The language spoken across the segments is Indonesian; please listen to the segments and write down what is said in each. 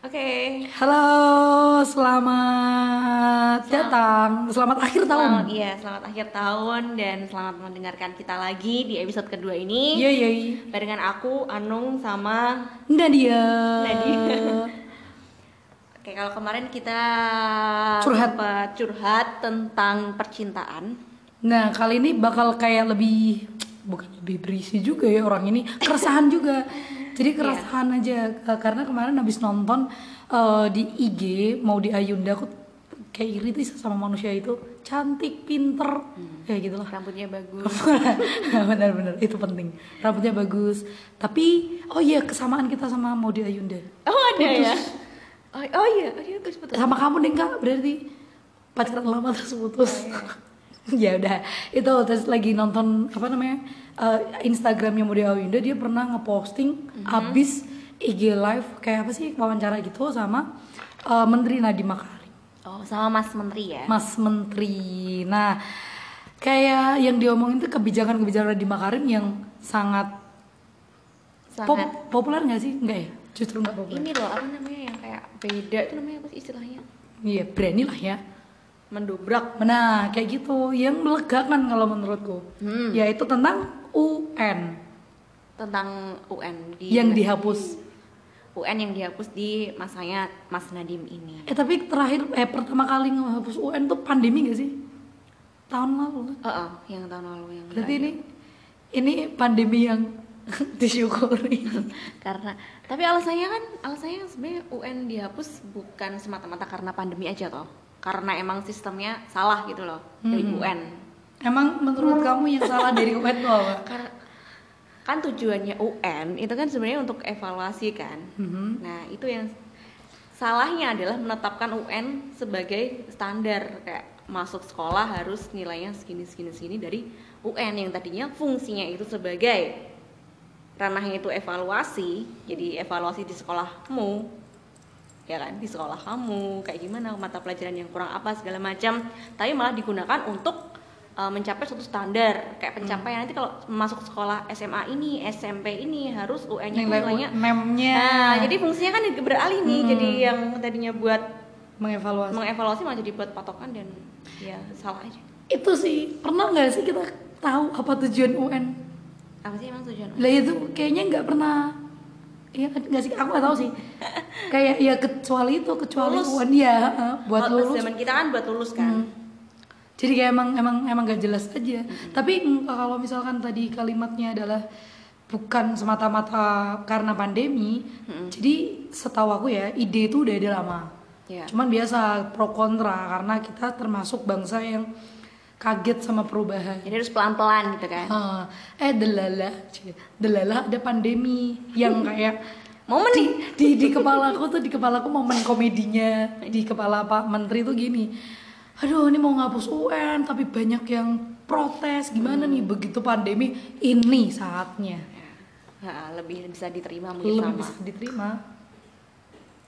Oke. Halo, selamat datang, selamat akhir tahun. Selamat iya, selamat akhir tahun dan selamat mendengarkan kita lagi di episode kedua ini. Iya iya. Barengan aku Anung sama Nadia. Nadia. Oke, kalau kemarin kita Curhat. curhat tentang percintaan. Nah kali ini bakal kayak lebih bukan lebih berisi juga ya orang ini keresahan juga. Jadi keresahan aja eh, karena kemarin habis nonton eh, di IG mau di Ayunda aku kayak iri tuh sama manusia itu cantik, pinter, kayak gitu lah. Rambutnya bagus. Benar-benar itu penting. Rambutnya bagus. Tapi oh iya kesamaan kita sama Maudi Ayunda. Oh, ada ya. Oh, oh iya, oh iya, putus. sama kamu deh kak berarti pacaran lama terus putus ya udah itu terus lagi nonton apa namanya eh, Instagramnya Mudia Awinda dia pernah ngeposting abis IG live kayak apa sih wawancara gitu sama eh, Menteri Nadiem Makarim. Oh, sama Mas Menteri ya. Mas Menteri. Nah kayak yang diomongin tuh kebijakan-kebijakan Nadiem Makarim yang sangat, pop- Sangat. populer nggak sih? Enggak ya? Justru nggak populer. Ini loh apa namanya yang kayak beda itu namanya apa sih istilahnya? iya berani lah ya Mendobrak. Nah, kayak gitu yang melegakan kalau menurutku. Hmm. Yaitu tentang UN tentang UN di yang dihapus. UN yang dihapus di masanya Mas Nadim ini. Eh tapi terakhir eh pertama kali ngehapus UN tuh pandemi gak sih? Tahun lalu. kan? Heeh, yang tahun lalu yang Berarti ini ini pandemi yang disyukuri. karena tapi alasannya kan alasannya sebenarnya UN dihapus bukan semata-mata karena pandemi aja toh. Karena emang sistemnya salah gitu loh dari Hmm. UN. Emang menurut kamu yang salah dari UN tuh apa? Karena kan tujuannya UN itu kan sebenarnya untuk evaluasi kan. Mhm. Nah, itu yang salahnya adalah menetapkan UN sebagai standar kayak masuk sekolah harus nilainya segini segini segini dari UN yang tadinya fungsinya itu sebagai ranahnya itu evaluasi, jadi evaluasi di sekolahmu ya kan di sekolah kamu kayak gimana mata pelajaran yang kurang apa segala macam tapi malah digunakan untuk uh, mencapai suatu standar kayak pencapaian nanti kalau masuk sekolah SMA ini SMP ini harus UN-nya Nilai nilainya mem-nya Nah, jadi fungsinya kan beralih nih, jadi yang tadinya buat mengevaluasi. mengevaluasi malah jadi buat patokan dan ya salah aja. itu sih pernah nggak sih kita tahu apa tujuan UN? Apa sih emang tujuan? Lah itu kayaknya nggak pernah Iya nggak sih aku nggak tahu sih. Kayak ya kecuali itu kecuali Lulus. Ya heeh, buat Kalau lulus. zaman kita kan buat lulus kan. Jadi kayak emang emang emang gak jelas aja. Tapi mm, kalau misalkan tadi kalimatnya adalah bukan semata-mata karena pandemi. Jadi setahu aku ya ide itu udah ada lama. Ya. Cuman biasa pro kontra karena kita termasuk bangsa yang kaget sama perubahan. Jadi harus pelan-pelan gitu kan. Ah, eh delala, delala ada pandemi yang kayak Momen di, di di kepalaku tuh di kepalaku momen komedinya di kepala Pak Menteri tuh gini. Aduh ini mau ngapus UN tapi banyak yang protes gimana nih begitu pandemi ini saatnya Nah, lebih bisa diterima mungkin lebih sama. bisa diterima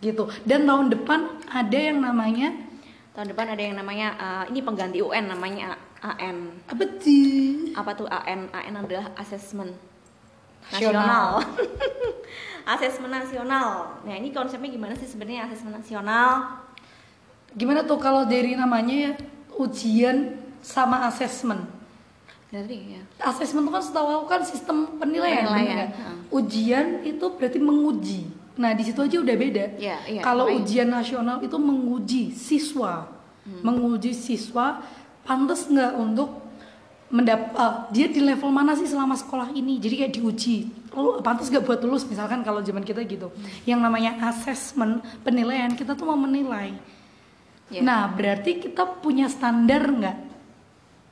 gitu dan tahun depan ada yang namanya Tahun depan ada yang namanya uh, ini pengganti UN namanya AN. apa sih Apa tuh AN? AN adalah asesmen Nasional. asesmen nasional. Nah, ini konsepnya gimana sih sebenarnya asesmen nasional? gimana tuh kalau dari namanya ya ujian sama asesmen Dari ya. asesmen itu kan setahu aku kan sistem penilaian, Penilaian, nggak? heeh. Ujian itu berarti menguji. Nah di situ aja udah beda. Iya, iya, Kalau ujian nasional itu menguji siswa, menguji siswa pantas nggak untuk mendap ah, dia di level mana sih selama sekolah ini. Jadi kayak diuji. Lalu pantas nggak buat lulus misalkan kalau zaman kita gitu. Yang namanya asesmen penilaian kita tuh mau menilai. Iya. Nah berarti kita punya standar nggak?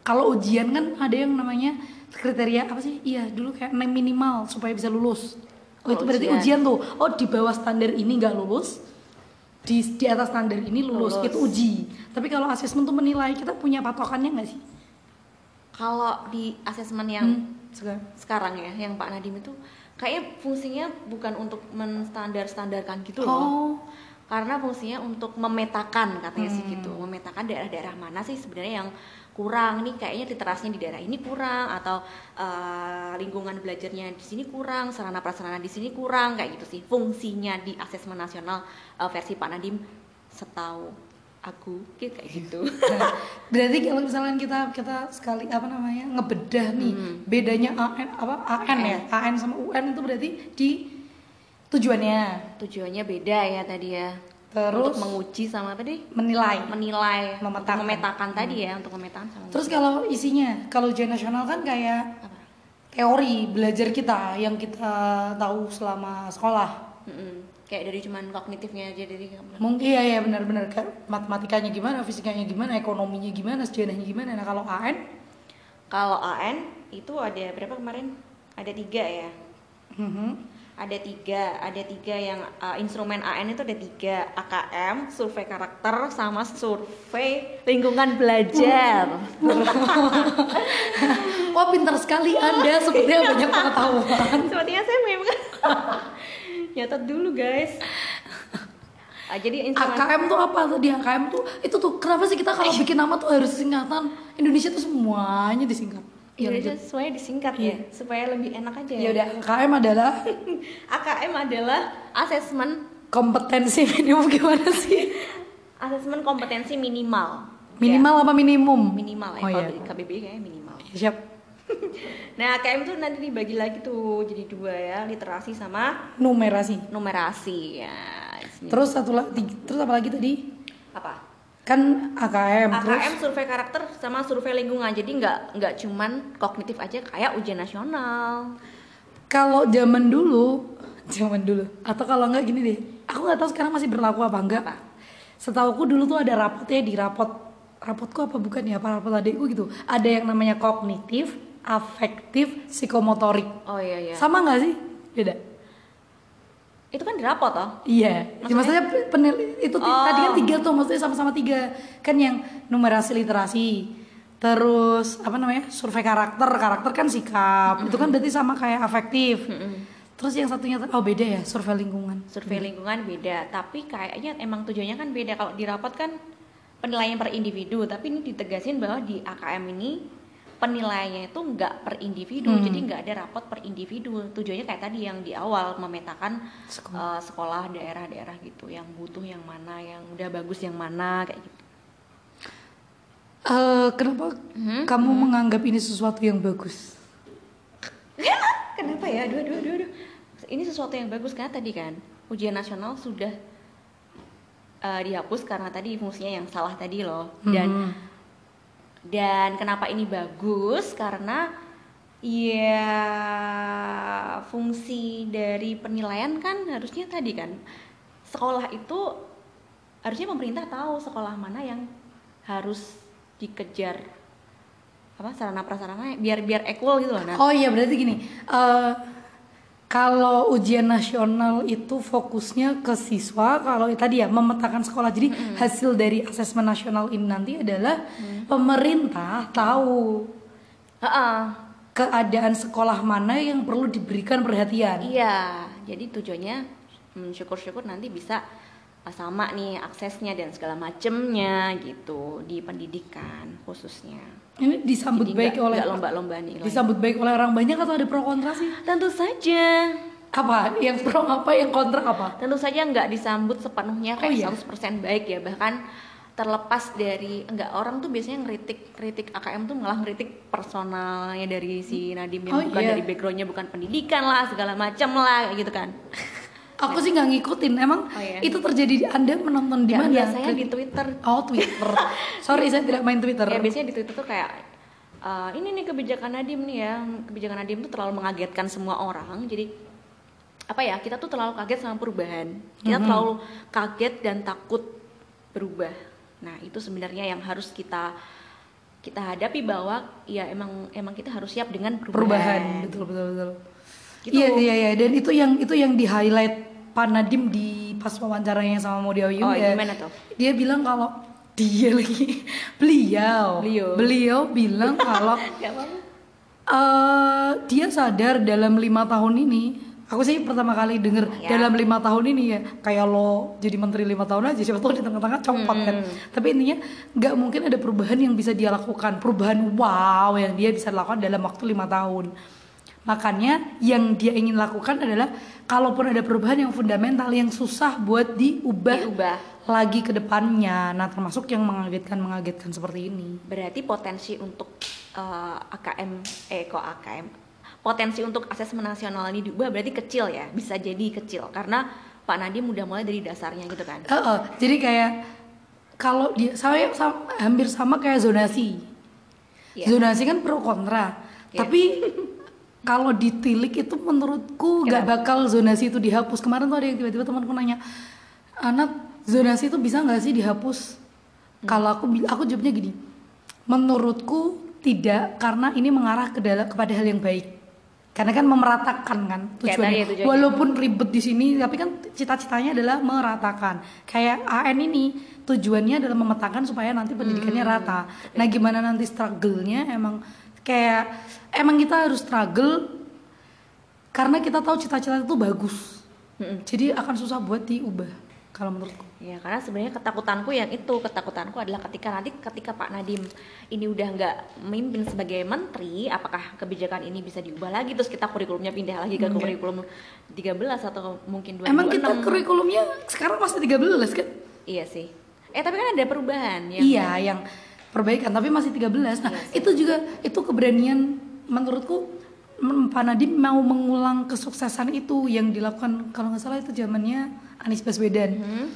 Kalau ujian kan ada yang namanya kriteria apa sih? Iya dulu kayak minimal supaya bisa lulus. Oh itu Kalau berarti ujian. ujian tuh. Oh di bawah standar ini nggak lulus, di di atas standar ini lulus. Lulus. Itu uji. Tapi kalau asesmen tuh menilai kita punya patokannya nggak sih? Kalau di asesmen yang Hmm, sekarang. sekarang ya, yang Pak Nadim itu kayaknya fungsinya bukan untuk menstandar-standarkan gitu loh. Oh, karena fungsinya untuk memetakan katanya sih Hmm. gitu memetakan daerah-daerah mana sih sebenarnya yang kurang nih kayaknya literasinya di daerah ini kurang atau eh, lingkungan belajarnya di sini kurang sarana prasarana di sini kurang kayak gitu sih. Fungsinya di asesmen nasional eh, versi Pak Nadim setahu aku kayak gitu. Berarti kalau misalnya kita kita sekali apa namanya ngebedah nih Hmm. bedanya AN apa AN ya? AN sama UN itu berarti di tujuannya? Tujuannya beda ya tadi ya Terus? untuk menguji sama tadi menilai. menilai Memetakan. memetakan tadi ya untuk memetakan sama Terus kalau isinya kalau ujian nasional kan kayak apa teori belajar kita yang kita tahu selama sekolah. Mm-mm. kayak dari cuman kognitifnya aja dari Mungkin iya ya benar-benar kayak matematikanya gimana, fisikanya gimana, ekonominya gimana, sejarahnya gimana. Nah kalau AN, Kalau AN itu ada berapa kemarin? Ada tiga ya. mhm, Ada tiga, ada tiga yang uh, instrumen AN itu ada tiga AKM, survei karakter, sama survei lingkungan belajar. wah pintar sekali anda, sepertinya banyak pengetahuan. Sepertinya saya memang nyatet dulu guys. Ah, jadi instrumen AKM tuh apa tadi AKM tuh itu tuh kenapa sih kita kalau bikin nama tuh harus singkatan Indonesia tuh semuanya disingkat. Ya Indonesia udah. semuanya disingkat ya, supaya lebih enak aja. Ya udah AKM adalah AKM adalah asesmen kompetensi minimum gimana sih? asesmen kompetensi minimal. Minimal apa minimum? Ya, minimal ya. Oh Kalau iya. KBBI kayaknya minimal. Ya, siap. Nah, AKM tuh nanti dibagi lagi tuh jadi dua ya, literasi sama Numerasi. numerasi ya. Terus satu lagi, terus apa lagi tadi? apa? Kan AKM, terus AKM survei karakter sama survei lingkungan. Jadi nggak nggak cuman kognitif aja kayak ujian nasional. kalau zaman dulu, zaman dulu atau kalau nggak gini deh. Aku nggak tahu sekarang masih berlaku apa enggak. Apa? Setahuku dulu tuh ada rapotnya di rapot rapotku apa bukan ya? Apa rapot adikku gitu. Ada yang namanya kognitif, afektif, psikomotorik. Oh iya iya. Sama nggak sih? Beda. Itu kan di rapot toh. Iya, Maksudnya? maksudnya, penil itu Oh. tadi kan tiga tuh, maksudnya sama-sama tiga kan yang numerasi literasi, terus apa namanya survei karakter, karakter kan sikap, itu kan berarti sama kayak afektif. Terus yang satunya oh beda ya survei lingkungan. Survei lingkungan beda, tapi kayaknya emang tujuannya kan beda. Kalau di rapot kan penilaian per individu, tapi ini ditegasin bahwa di AKM ini penilaiannya itu nggak per individu, Hmm. jadi nggak ada rapot per individu. Tujuannya kayak tadi yang di awal memetakan Sekolah. eh, sekolah daerah-daerah gitu, yang butuh yang mana, yang udah bagus yang mana kayak gitu. Eh, kenapa Hmm? kamu menganggap ini sesuatu yang bagus? Kenapa ya? Aduh, aduh, aduh. Ini sesuatu yang bagus karena tadi kan ujian nasional sudah eh, dihapus karena tadi fungsinya yang salah tadi loh. Dan Mhm. Dan kenapa ini bagus? Karena ya fungsi dari penilaian kan harusnya tadi kan sekolah itu harusnya pemerintah tahu sekolah mana yang harus dikejar apa sarana prasarana biar biar equal gitu loh. Nah, Oh iya berarti gini, eh, kalau ujian nasional itu fokusnya ke siswa, kalau tadi ya memetakan sekolah. Jadi hasil dari asesmen nasional ini nanti adalah pemerintah tahu Heeh. keadaan sekolah mana yang perlu diberikan perhatian. Iya, jadi tujuannya hmm, syukur-syukur nanti bisa uh, sama nih aksesnya dan segala macemnya gitu di pendidikan khususnya. Ini disambut Jadi baik nggak- oleh lomba-lomba nih. disambut baik oleh orang banyak atau ada pro kontra sih? Tentu saja, Apa? Yang pro apa? Yang kontra apa? tentu saja nggak disambut sepenuhnya Oh, kayak iya? 100% baik ya bahkan terlepas dari enggak orang tuh biasanya ngeritik kritik AKM tuh malah ngeritik personalnya dari si Nadim yang Oh, bukan iya. dari backgroundnya bukan pendidikan lah segala macam lah gitu kan Aku sih nggak ngikutin. Emang Oh, iya. itu terjadi di Anda menonton di mana? biasanya di Twitter Oh Twitter. Sorry saya tidak main Twitter. Ya biasanya di Twitter tuh kayak "Eh, ini nih kebijakan Nadim nih ya kebijakan Nadim tuh terlalu mengagetkan semua orang jadi apa ya kita tuh terlalu kaget sama perubahan kita Mhm. terlalu kaget dan takut berubah nah itu sebenarnya yang harus kita kita hadapi bahwa ya emang emang kita harus siap dengan perubahan perubahan, betul betul betul Gitu. iya iya iya dan itu yang itu yang di highlight Pak Nadim di pas wawancaranya sama Modi Ayu Oh, ya gimana tuh? dia bilang kalau dia lagi beliau Beliau. beliau bilang kalau eh, dia sadar dalam lima tahun ini Aku sih pertama kali denger Ya. dalam lima tahun ini ya kayak lo jadi menteri lima tahun aja siapa tahu di tengah-tengah copot kan. Hmm. Tapi intinya nggak mungkin ada perubahan yang bisa dia lakukan, perubahan wow yang dia bisa lakukan dalam waktu lima tahun. Makanya yang dia ingin lakukan adalah kalaupun ada perubahan yang fundamental yang susah buat diubah, Diubah. lagi ke depannya. Nah termasuk yang mengagetkan mengagetkan seperti ini. Berarti potensi untuk eh, AKM eh kok AKM potensi untuk asesmen nasional ini diubah berarti kecil ya bisa jadi kecil karena Pak Nadiem udah mulai dari dasarnya gitu kan Heeh, jadi kayak kalau dia saya hampir sama kayak zonasi. Iya. Zonasi kan pro kontra. Iya. Tapi kalau ditilik itu menurutku nggak bakal zonasi itu dihapus. Kemarin tuh ada yang tiba-tiba temanku nanya, "Anak, zonasi itu bisa nggak sih dihapus?" Kalau aku aku jawabnya gini. Menurutku tidak karena ini mengarah ke dalam kepada hal yang baik. Karena kan memeratakan kan tujuannya. ya tujuannya. Walaupun ribet di sini, tapi kan cita-citanya adalah meratakan. Kayak AN ini tujuannya adalah memetakan supaya nanti pendidikannya Hmm. rata. Nah, gimana nanti struggle-nya emang kayak emang kita harus struggle karena kita tahu cita-cita itu bagus. Mm-mm. Jadi akan susah buat diubah kalau menurutku. Ya karena sebenarnya ketakutanku yang itu ketakutanku adalah ketika nanti ketika Pak Nadiem ini udah nggak memimpin sebagai menteri, apakah kebijakan ini bisa diubah lagi terus kita kurikulumnya pindah lagi ke Enggak. kurikulum 13 atau mungkin 26. Emang kita kurikulumnya sekarang masih 13 kan? Iya sih. Eh tapi kan ada perubahan ya. Iya, yang perbaikan tapi masih 13. Nah, Iya sih. itu juga itu keberanian menurutku M- Pak Nadiem mau mengulang kesuksesan itu yang dilakukan kalau nggak salah itu zamannya Anies Baswedan. Hmm.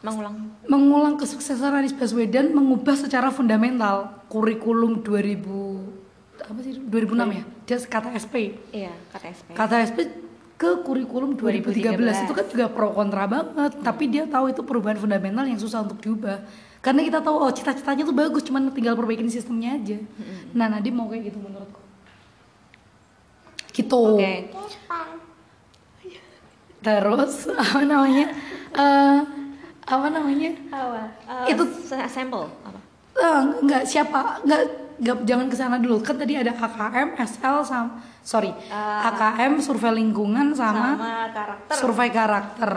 Mengulang Mengulang kesuksesan Anies Baswedan mengubah secara fundamental kurikulum 2000 apa sih 2006 ya? Dia kata SP. iya kata SP. Kata SP ke kurikulum 2013, 2013. itu kan juga pro kontra banget tapi dia tahu itu perubahan fundamental yang susah untuk diubah karena kita tahu oh cita-citanya tuh bagus cuman tinggal perbaikin sistemnya aja nah Nadiem mau kayak gitu menurutku gitu Oke. terus apa namanya Eh, apa namanya Apa? Itu- itu sampel apa? Eh, nggak siapa nggak nggak jangan ke sana dulu kan tadi ada AKM SL sama sorry Ah. AKM survei lingkungan sama Sama karakter. survei karakter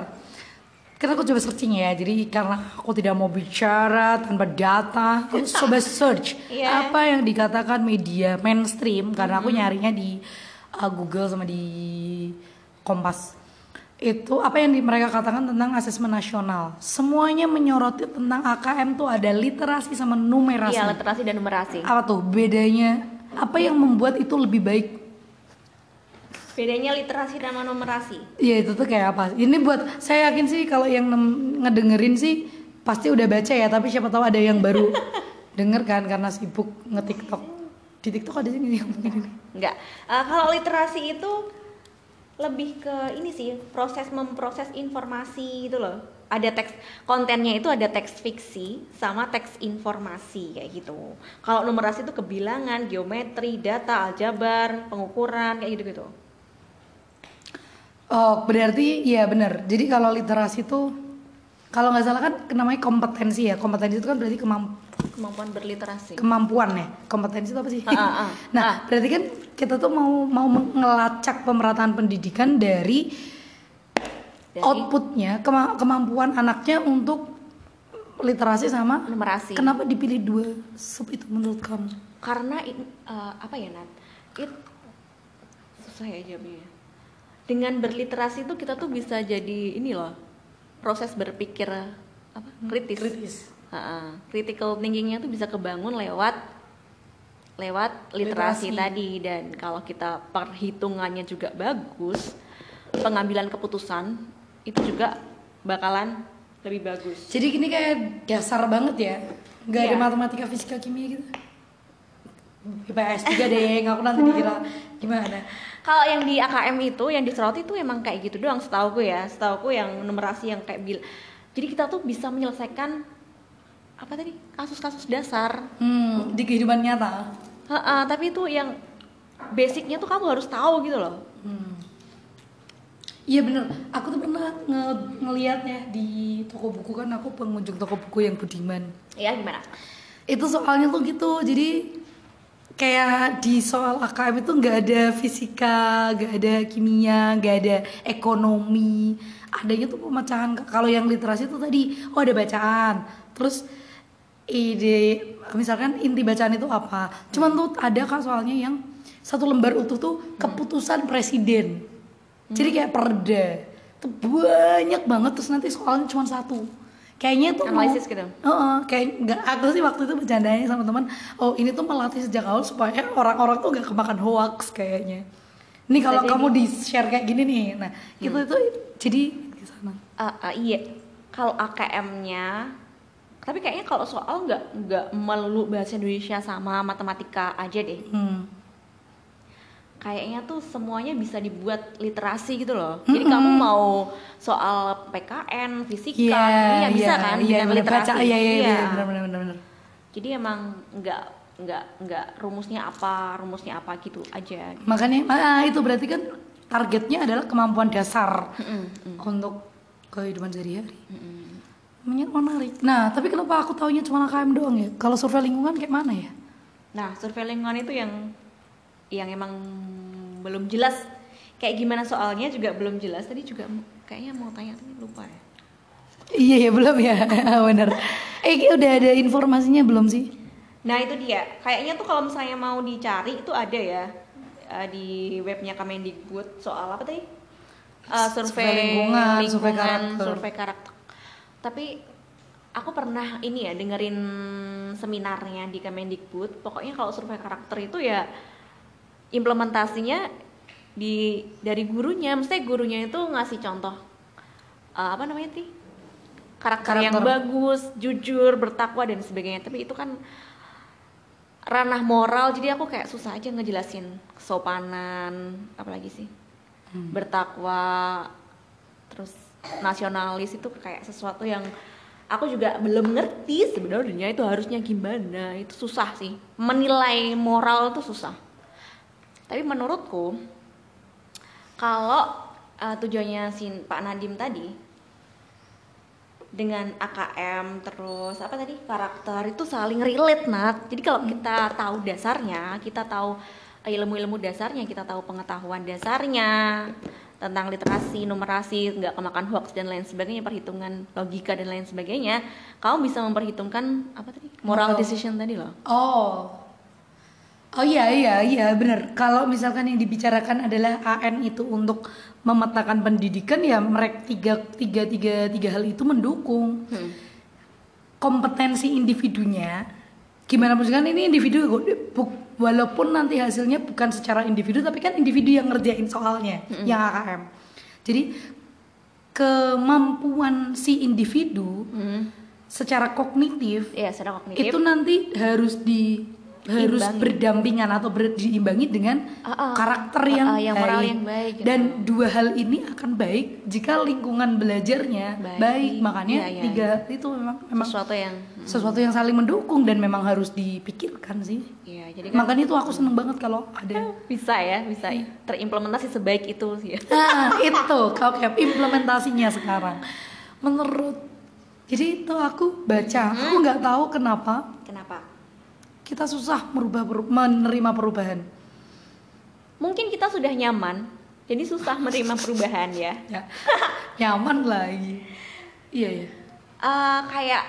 karena aku coba searching ya jadi karena aku tidak mau bicara tanpa data aku coba search Iya. apa yang dikatakan media mainstream karena aku nyarinya di uh, Google sama di Kompas. Itu apa yang di- mereka katakan tentang asesmen nasional. Semuanya menyoroti tentang AKM tuh ada literasi sama numerasi. Iya, literasi dan numerasi. apa tuh bedanya? Apa yang membuat itu lebih baik Bedanya literasi dan numerasi. Iya itu tuh kayak apa? Ini buat saya yakin sih kalau yang ngedengerin sih pasti udah baca ya, tapi siapa tahu ada yang baru denger kan karena sibuk nge-TikTok. Di TikTok ada sini yang begini. Enggak. Eh, kalau literasi itu lebih ke ini sih, proses memproses informasi gitu loh. Ada teks kontennya itu ada teks fiksi sama teks informasi kayak gitu. Kalau numerasi itu kebilangan, geometri, data, aljabar, pengukuran kayak gitu-gitu. Oh berarti iya bener. Jadi kalau literasi tuh kalau nggak salah kan namanya kompetensi ya. Kompetensi itu kan berarti kemamp- Kemampuan berliterasi. kemampuan ya. Kompetensi itu apa sih? Ah, ah, ah. nah Ah. berarti kan kita tuh mau mau ngelacak pemerataan pendidikan dari Dari outputnya kema- kemampuan anaknya untuk literasi sama numerasi. kenapa dipilih dua sub itu menurut kamu karena eh, apa ya Nat it susah ya jawabnya dengan berliterasi itu kita tuh bisa jadi ini loh proses berpikir apa kritis, kritis. Ha-ha. critical thinkingnya tuh bisa kebangun lewat lewat literasi, Literasi. tadi dan kalau kita perhitungannya juga bagus pengambilan keputusan itu juga bakalan lebih bagus jadi gini kayak dasar banget ya nggak ada Iya. matematika fisika kimia gitu IPS juga deh aku nanti dikira gimana Kalau yang di AKM itu, yang disoroti itu emang kayak gitu doang setahu gue ya. Setahu gue yang numerasi yang kayak bil. Jadi kita tuh bisa menyelesaikan apa tadi kasus-kasus dasar. hmm, di kehidupan nyata Ha-ha, tapi itu yang basicnya tuh kamu harus tahu gitu loh. Hmm. Iya bener, aku tuh pernah nge ngeliatnya di toko buku kan aku pengunjung toko buku yang budiman. Ya gimana? Itu soalnya tuh gitu, jadi kayak di soal AKM itu nggak ada fisika, nggak ada kimia, nggak ada ekonomi. Adanya tuh pemecahan. Kalau yang literasi itu tadi, oh ada bacaan. Terus ide, misalkan inti bacaan itu apa? Cuman tuh ada kan soalnya yang satu lembar utuh tuh keputusan presiden. Jadi kayak perda. Tuh banyak banget terus nanti soalnya cuma satu. Kayaknya tuh mau- Analisis gitu? Heeh, kayak nggak aku sih waktu itu bercandanya sama teman oh ini tuh melatih sejak awal supaya orang-orang tuh gak kemakan hoax kayaknya. Ini kalau kamu di share kayak gini nih. Nah itu itu jadi di sana. Ah, ah, iya. Kalau AKM-nya tapi kayaknya kalau soal nggak nggak melulu bahasa Indonesia sama matematika aja deh. Hmm. Kayaknya tuh semuanya bisa dibuat literasi gitu loh. Jadi kamu mau soal PKN fisika Iya, kimia bisa iya, kan iya, dengan literasi. baca, iya, iya, Iya. bener, bener, bener, bener. jadi emang nggak nggak nggak rumusnya apa rumusnya apa gitu aja makanya ah, itu berarti kan targetnya adalah kemampuan dasar Mm-mm, mm. untuk kehidupan sehari-hari. Menyet- menarik nah tapi kenapa aku taunya cuma AKM doang ya? Kalau survei lingkungan kayak mana ya? Nah, survei lingkungan itu yang yang emang belum jelas kayak gimana soalnya juga belum jelas. Tadi juga kayaknya mau tanya tapi lupa ya. iya ya belum ya bener eh udah ada informasinya belum sih Nah, itu dia. Kayaknya tuh kalau misalnya mau dicari itu ada ya eh, di webnya Kemendikbud soal apa tadi? Eh, survei, Survei lingkungan, survei karakter. survei karakter. Tapi aku pernah ini ya dengerin seminarnya di Kemendikbud. Pokoknya kalau survei karakter itu ya implementasinya di dari gurunya. Mesti gurunya itu ngasih contoh eh, apa namanya sih? Karakter, yang Karakter. bagus, jujur, bertakwa dan sebagainya. Tapi itu kan ranah moral jadi aku kayak susah aja ngejelasin kesopanan apalagi sih bertakwa terus nasionalis itu kayak sesuatu yang aku juga belum ngerti sebenarnya itu harusnya gimana itu susah sih menilai moral itu susah tapi menurutku kalau eh, tujuannya si Pak Nadim tadi dengan AKM terus apa tadi karakter itu saling relate Nat. Jadi kalau kita tahu dasarnya, kita tahu ilmu-ilmu dasarnya, kita tahu pengetahuan dasarnya tentang literasi, numerasi, nggak kemakan hoax dan lain sebagainya, perhitungan logika dan lain sebagainya, kamu bisa memperhitungkan apa tadi moral Moral. decision tadi loh. Oh. Oh iya iya iya benar. Kalau misalkan yang dibicarakan adalah AN itu untuk memetakan pendidikan ya mereka tiga tiga tiga tiga hal itu mendukung Hmm. kompetensi individunya. Gimana pun kan ini individu walaupun nanti hasilnya bukan secara individu tapi kan individu yang ngerjain soalnya yang AKM. Jadi kemampuan si individu Hmm. secara kognitif Iya, secara kognitif. itu nanti harus di harus Imbangi. berdampingan atau ber, diimbangi dengan Ah, ah. karakter Ah, yang, ah, yang moral yang baik, gitu. dan dua hal ini akan baik jika lingkungan belajarnya Baik. baik, makanya Iya, iya, tiga itu memang memang sesuatu yang sesuatu yang saling mendukung dan memang harus dipikirkan sih Iya, jadi kan makanya itu aku seneng banget kalau ada bisa ya, bisa terimplementasi sebaik itu sih ya. nah itu oke implementasinya sekarang menurut jadi itu aku baca aku nggak tahu kenapa Kenapa? Kita susah merubah menerima perubahan Mungkin kita sudah nyaman, jadi susah menerima perubahan ya. ya nyaman lagi iya ya Eh, kayak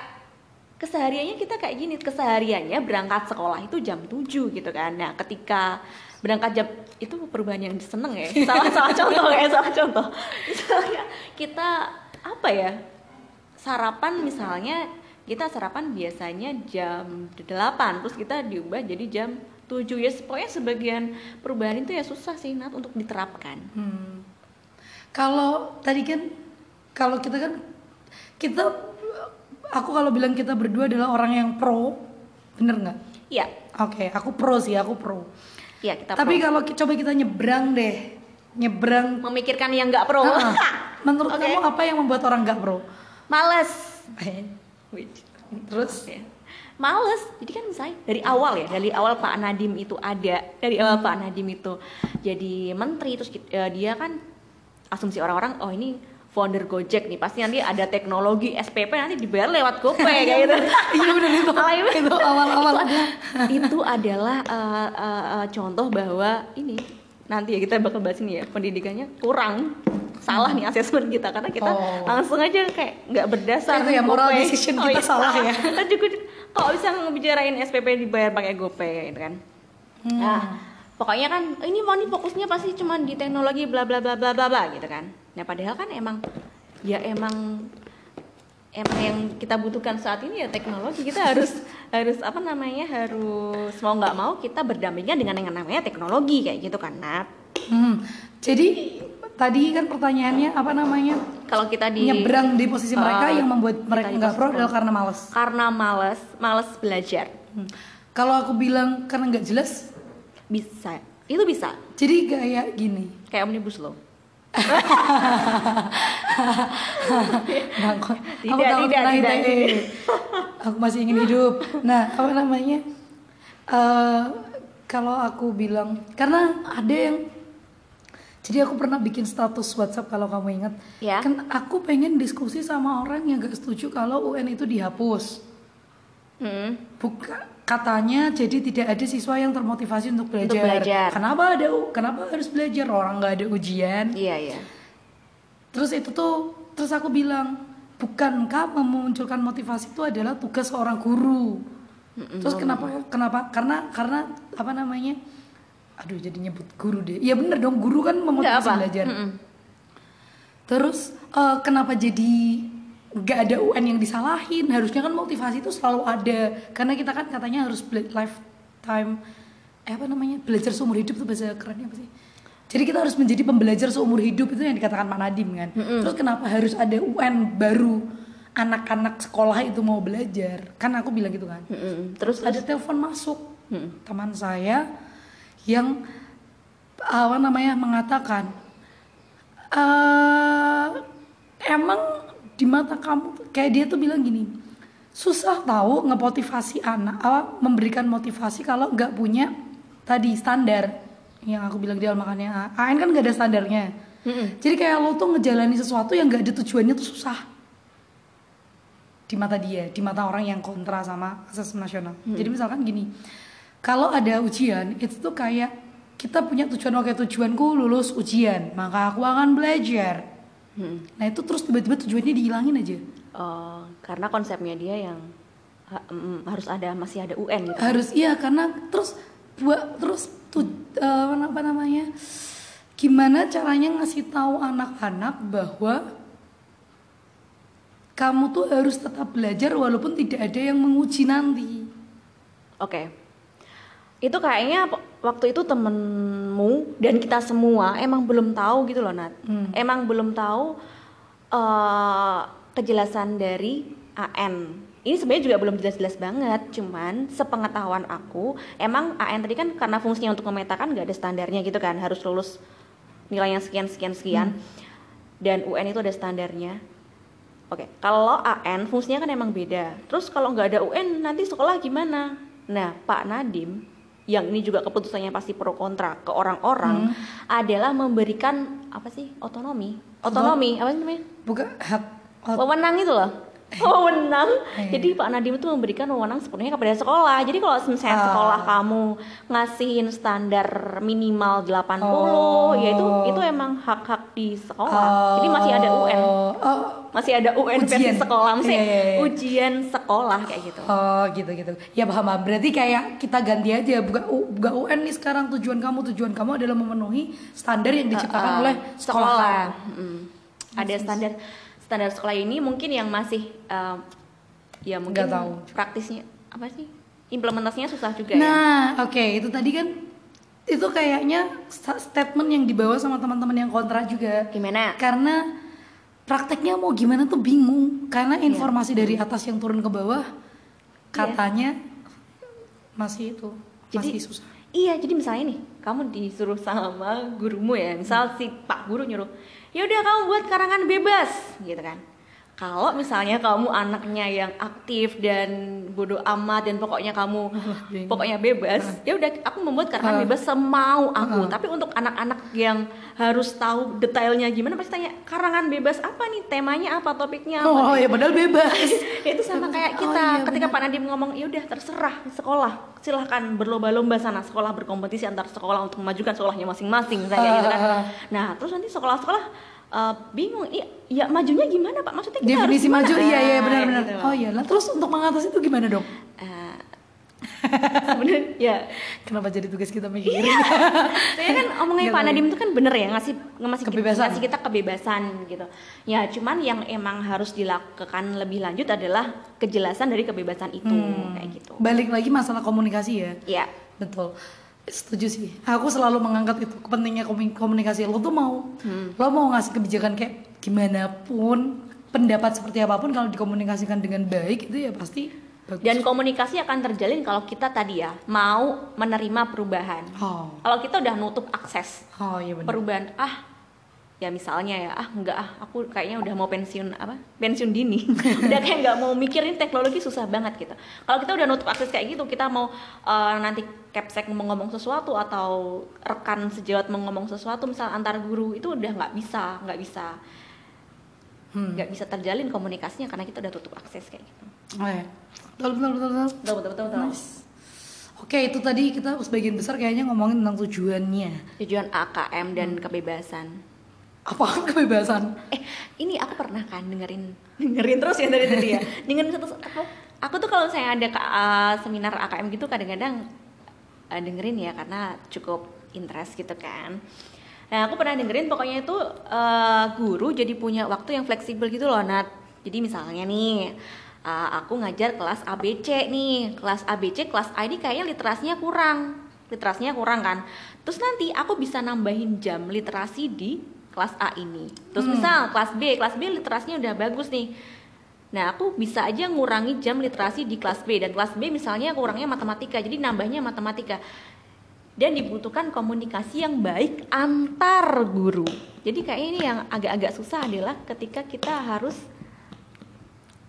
kesehariannya kita kayak gini, kesehariannya berangkat sekolah itu jam 7 gitu kan. Nah, ketika berangkat jam itu perubahan yang seneng ya. Salah salah contoh ya, salah contoh. Misalnya kita apa ya? Sarapan misalnya kita sarapan biasanya jam 8 terus kita diubah jadi jam 7 ya pokoknya sebagian perubahan itu ya susah sih Nat untuk diterapkan. Hmm. Kalau tadi kan kalau kita kan kita aku kalau bilang kita berdua adalah orang yang pro, bener nggak? Iya, Oke, aku pro sih, aku pro. iya kita Tapi pro. kalau coba kita nyebrang deh, nyebrang. memikirkan yang nggak pro. Ah, menurut Oke. kamu apa yang membuat orang nggak pro? Males. Eh, Terus? Ya. Males. Jadi kan misalnya dari awal ya, dari awal Pak Nadim itu ada, dari awal Pak Nadim itu jadi menteri terus eh, dia kan asumsi orang-orang oh ini founder Gojek nih pasti nanti ada teknologi SPP nanti dibayar lewat GoPay kayak gitu iya benar itu banget. itu awal-awal itu adalah, itu adalah uh, uh, uh, contoh bahwa ini nanti ya kita bakal bahas ini ya pendidikannya kurang salah nih asesmen kita karena kita Oh. langsung aja kayak nggak berdasar Itu ya, moral GoPay. decision kita salah ya. Kan juga kalau bisa ngebicarain SPP dibayar pakai GoPay gitu kan Hmm. nah pokoknya kan ini mau nih fokusnya pasti cuma di teknologi bla bla bla bla bla bla gitu kan nah padahal kan emang ya emang emang yang kita butuhkan saat ini ya teknologi kita harus harus apa namanya harus mau nggak mau kita berdampingan dengan yang namanya teknologi kayak gitu kan Nat Hmm. Jadi tadi kan pertanyaannya apa namanya? kalau kita di Nyebrang di posisi mereka Uh, yang membuat mereka nggak pro adalah karena malas. karena males males belajar Hmm. Kalau aku bilang karena nggak jelas, bisa itu bisa jadi kayak gini. kayak omnibus law Nah, aku Tidak, tidak, kena tidak, ITE. tidak. Aku masih ingin hidup. Nah, apa namanya? eh kalau aku bilang karena ada yang jadi aku pernah bikin status WhatsApp kalau kamu ingat. Ya. Kan aku pengen diskusi sama orang yang gak setuju kalau UN itu dihapus. Hmm. Buka, katanya jadi tidak ada siswa yang termotivasi untuk belajar. Untuk belajar. Kenapa ada u- kenapa harus belajar orang nggak ada ujian? iya iya Terus itu tuh terus aku bilang bukankah memunculkan motivasi itu adalah tugas seorang guru? Terus kenapa kenapa karena karena apa namanya? Aduh jadi nyebut guru deh. Iya bener dong guru kan memotivasi belajar. Mm-mm. Terus eh, kenapa jadi nggak ada UN yang disalahin? Harusnya kan motivasi itu selalu ada karena kita kan katanya harus lifetime eh apa namanya belajar seumur hidup tuh bahasa kerennya apa sih? Jadi kita harus menjadi pembelajar seumur hidup itu yang dikatakan Pak Nadim kan. Terus kenapa harus ada UN baru anak-anak sekolah itu mau belajar? Kan aku bilang gitu kan. Mm-mm. terus Terus ada telepon masuk Mm. teman saya yang apa namanya mengatakan eh emang di mata kamu kayak dia tuh bilang gini susah tahu ngemotivasi anak apa memberikan motivasi kalau nggak punya tadi standar yang aku bilang di awal makanya AN kan nggak ada standarnya Mm-mm. jadi kayak lo tuh ngejalani sesuatu yang nggak ada tujuannya tuh susah di mata dia, di mata orang yang kontra sama asesmen nasional. Jadi misalkan gini, kalau ada ujian itu tuh kayak kita punya tujuan oke tujuanku lulus ujian, maka aku akan belajar. Mm. Nah itu terus tiba-tiba tujuannya dihilangin aja. Oh, karena konsepnya dia yang ha- mm, harus ada masih ada UN gitu Harus iya karena terus buat terus tuh eh, apa namanya? Gimana caranya ngasih tahu anak-anak bahwa kamu tuh harus tetap belajar walaupun tidak ada yang menguji nanti. Oke. Itu kayaknya waktu itu temenmu dan kita semua emang belum tahu gitu loh Nat. Hmm. Emang belum tahu eh, kejelasan dari AN. Ini sebenarnya juga belum jelas-jelas banget, cuman sepengetahuan aku, emang AN tadi kan karena fungsinya untuk memetakan nggak ada standarnya gitu kan, harus lulus nilai yang sekian sekian sekian. Dan UN itu ada standarnya. Oke, kalau AN fungsinya kan emang beda. Terus kalau nggak ada UN nanti sekolah gimana? Nah, Pak Nadim yang ini juga keputusannya pasti pro kontra ke orang-orang adalah memberikan apa sih otonomi? Otonomi apa sih namanya? Bukan hak Wewenang itu loh. Wewenang. Eh. Jadi Pak Nadim itu memberikan wewenang sepenuhnya kepada sekolah. Jadi kalau misalnya Ah. sekolah kamu ngasihin standar minimal 80, Oh. ya itu itu emang hak-hak di sekolah. Jadi masih ada UN Oh, masih ada UN versi sekolah masih Iya, iya, iya. ujian sekolah kayak gitu oh gitu gitu. Ya paham. Berarti kayak kita ganti aja buka U- buka UN nih sekarang tujuan kamu tujuan kamu adalah memenuhi standar yang diciptakan Uh, oleh sekolah. Mm. ada standar standar sekolah ini mungkin yang masih um, ya mungkin tahu. praktisnya apa sih implementasinya susah juga ya Nah, oke itu tadi kan itu kayaknya sta- statement yang dibawa sama teman-teman yang kontra juga. gimana Karena prakteknya mau gimana tuh bingung karena informasi dari atas yang turun ke bawah katanya masih itu masih Jadi- susah. Iya, jadi misalnya nih, kamu disuruh sama gurumu ya, misal si Pak Guru nyuruh, ya udah kamu buat karangan bebas, gitu kan. Kalau misalnya kamu anaknya yang aktif dan bodoh amat dan pokoknya kamu pokoknya bebas ya udah aku membuat karangan Ah. bebas semau aku. Ah. tapi untuk anak-anak yang harus tahu detailnya gimana pasti tanya karangan bebas apa nih? Temanya apa? Topiknya apa? Oh ya padahal bebas. Itu sama kayak Oh, kita. iya, ketika benar. Pak Nadiem ngomong ya udah terserah sekolah. Silahkan berlomba-lomba sana sekolah berkompetisi antar sekolah untuk memajukan sekolahnya masing-masing misalnya kayak gitu kan. Ah. nah terus nanti sekolah-sekolah eh, bingung ya, ya majunya gimana pak maksudnya kita harus definisi gimana? maju iya iya benar-benar gitu. oh iya lah terus untuk mengatasi itu gimana dong Eh, sebenarnya ya kenapa jadi tugas kita mikirin saya kan omongnya Nggak Pak tahu. Nadiem itu kan bener ya ngasih ngasih Kebebasan. ngasih kita kebebasan gitu. Ya cuman yang emang harus dilakukan lebih lanjut adalah kejelasan dari kebebasan itu Hmm. kayak gitu. balik lagi masalah komunikasi ya Ya. betul setuju sih. Aku selalu mengangkat itu pentingnya komunikasi. Lo tuh mau Hmm. lo mau ngasih kebijakan kayak gimana pun pendapat seperti apa pun kalau dikomunikasikan dengan baik itu ya pasti bagus. Dan komunikasi akan terjalin kalau kita tadi ya mau menerima perubahan. oh. Kalau kita udah nutup akses oh iya benar. perubahan, ah ya misalnya ya ah enggak ah aku kayaknya udah mau pensiun apa pensiun dini udah kayak nggak mau mikirin teknologi susah banget gitu kalau kita udah nutup akses kayak gitu kita mau eh, nanti capsek mau ngomong sesuatu atau rekan sejawat mau ngomong sesuatu misal antar guru itu udah nggak bisa nggak bisa Hmm. nggak bisa terjalin komunikasinya karena kita udah tutup akses kayak gitu oh, iya. betul betul betul, betul. betul betul betul, betul. Nice. Oke, itu tadi kita sebagian besar kayaknya ngomongin tentang tujuannya. tujuan AKM dan kebebasan Apa kebebasan? eh ini aku pernah kan dengerin dengerin terus ya dari tadi ya. Dengerin satu aku, aku tuh kalau saya ada uh, seminar AKM gitu kadang-kadang uh, dengerin ya karena cukup interest gitu kan. Nah aku pernah dengerin pokoknya itu uh, guru jadi punya waktu yang fleksibel gitu loh Nat. Jadi misalnya nih uh, aku ngajar kelas ABC nih. Kelas ABC kelas A ini kayaknya literasinya kurang. Literasinya kurang kan. Terus nanti aku bisa nambahin jam literasi di kelas A ini terus Hmm. misal kelas B kelas B literasinya udah bagus nih Nah, aku bisa aja ngurangi jam literasi di kelas B dan kelas B misalnya kurangnya matematika, jadi nambahnya matematika. Dan dibutuhkan komunikasi yang baik antar guru. Jadi kayak ini yang agak-agak susah adalah ketika kita harus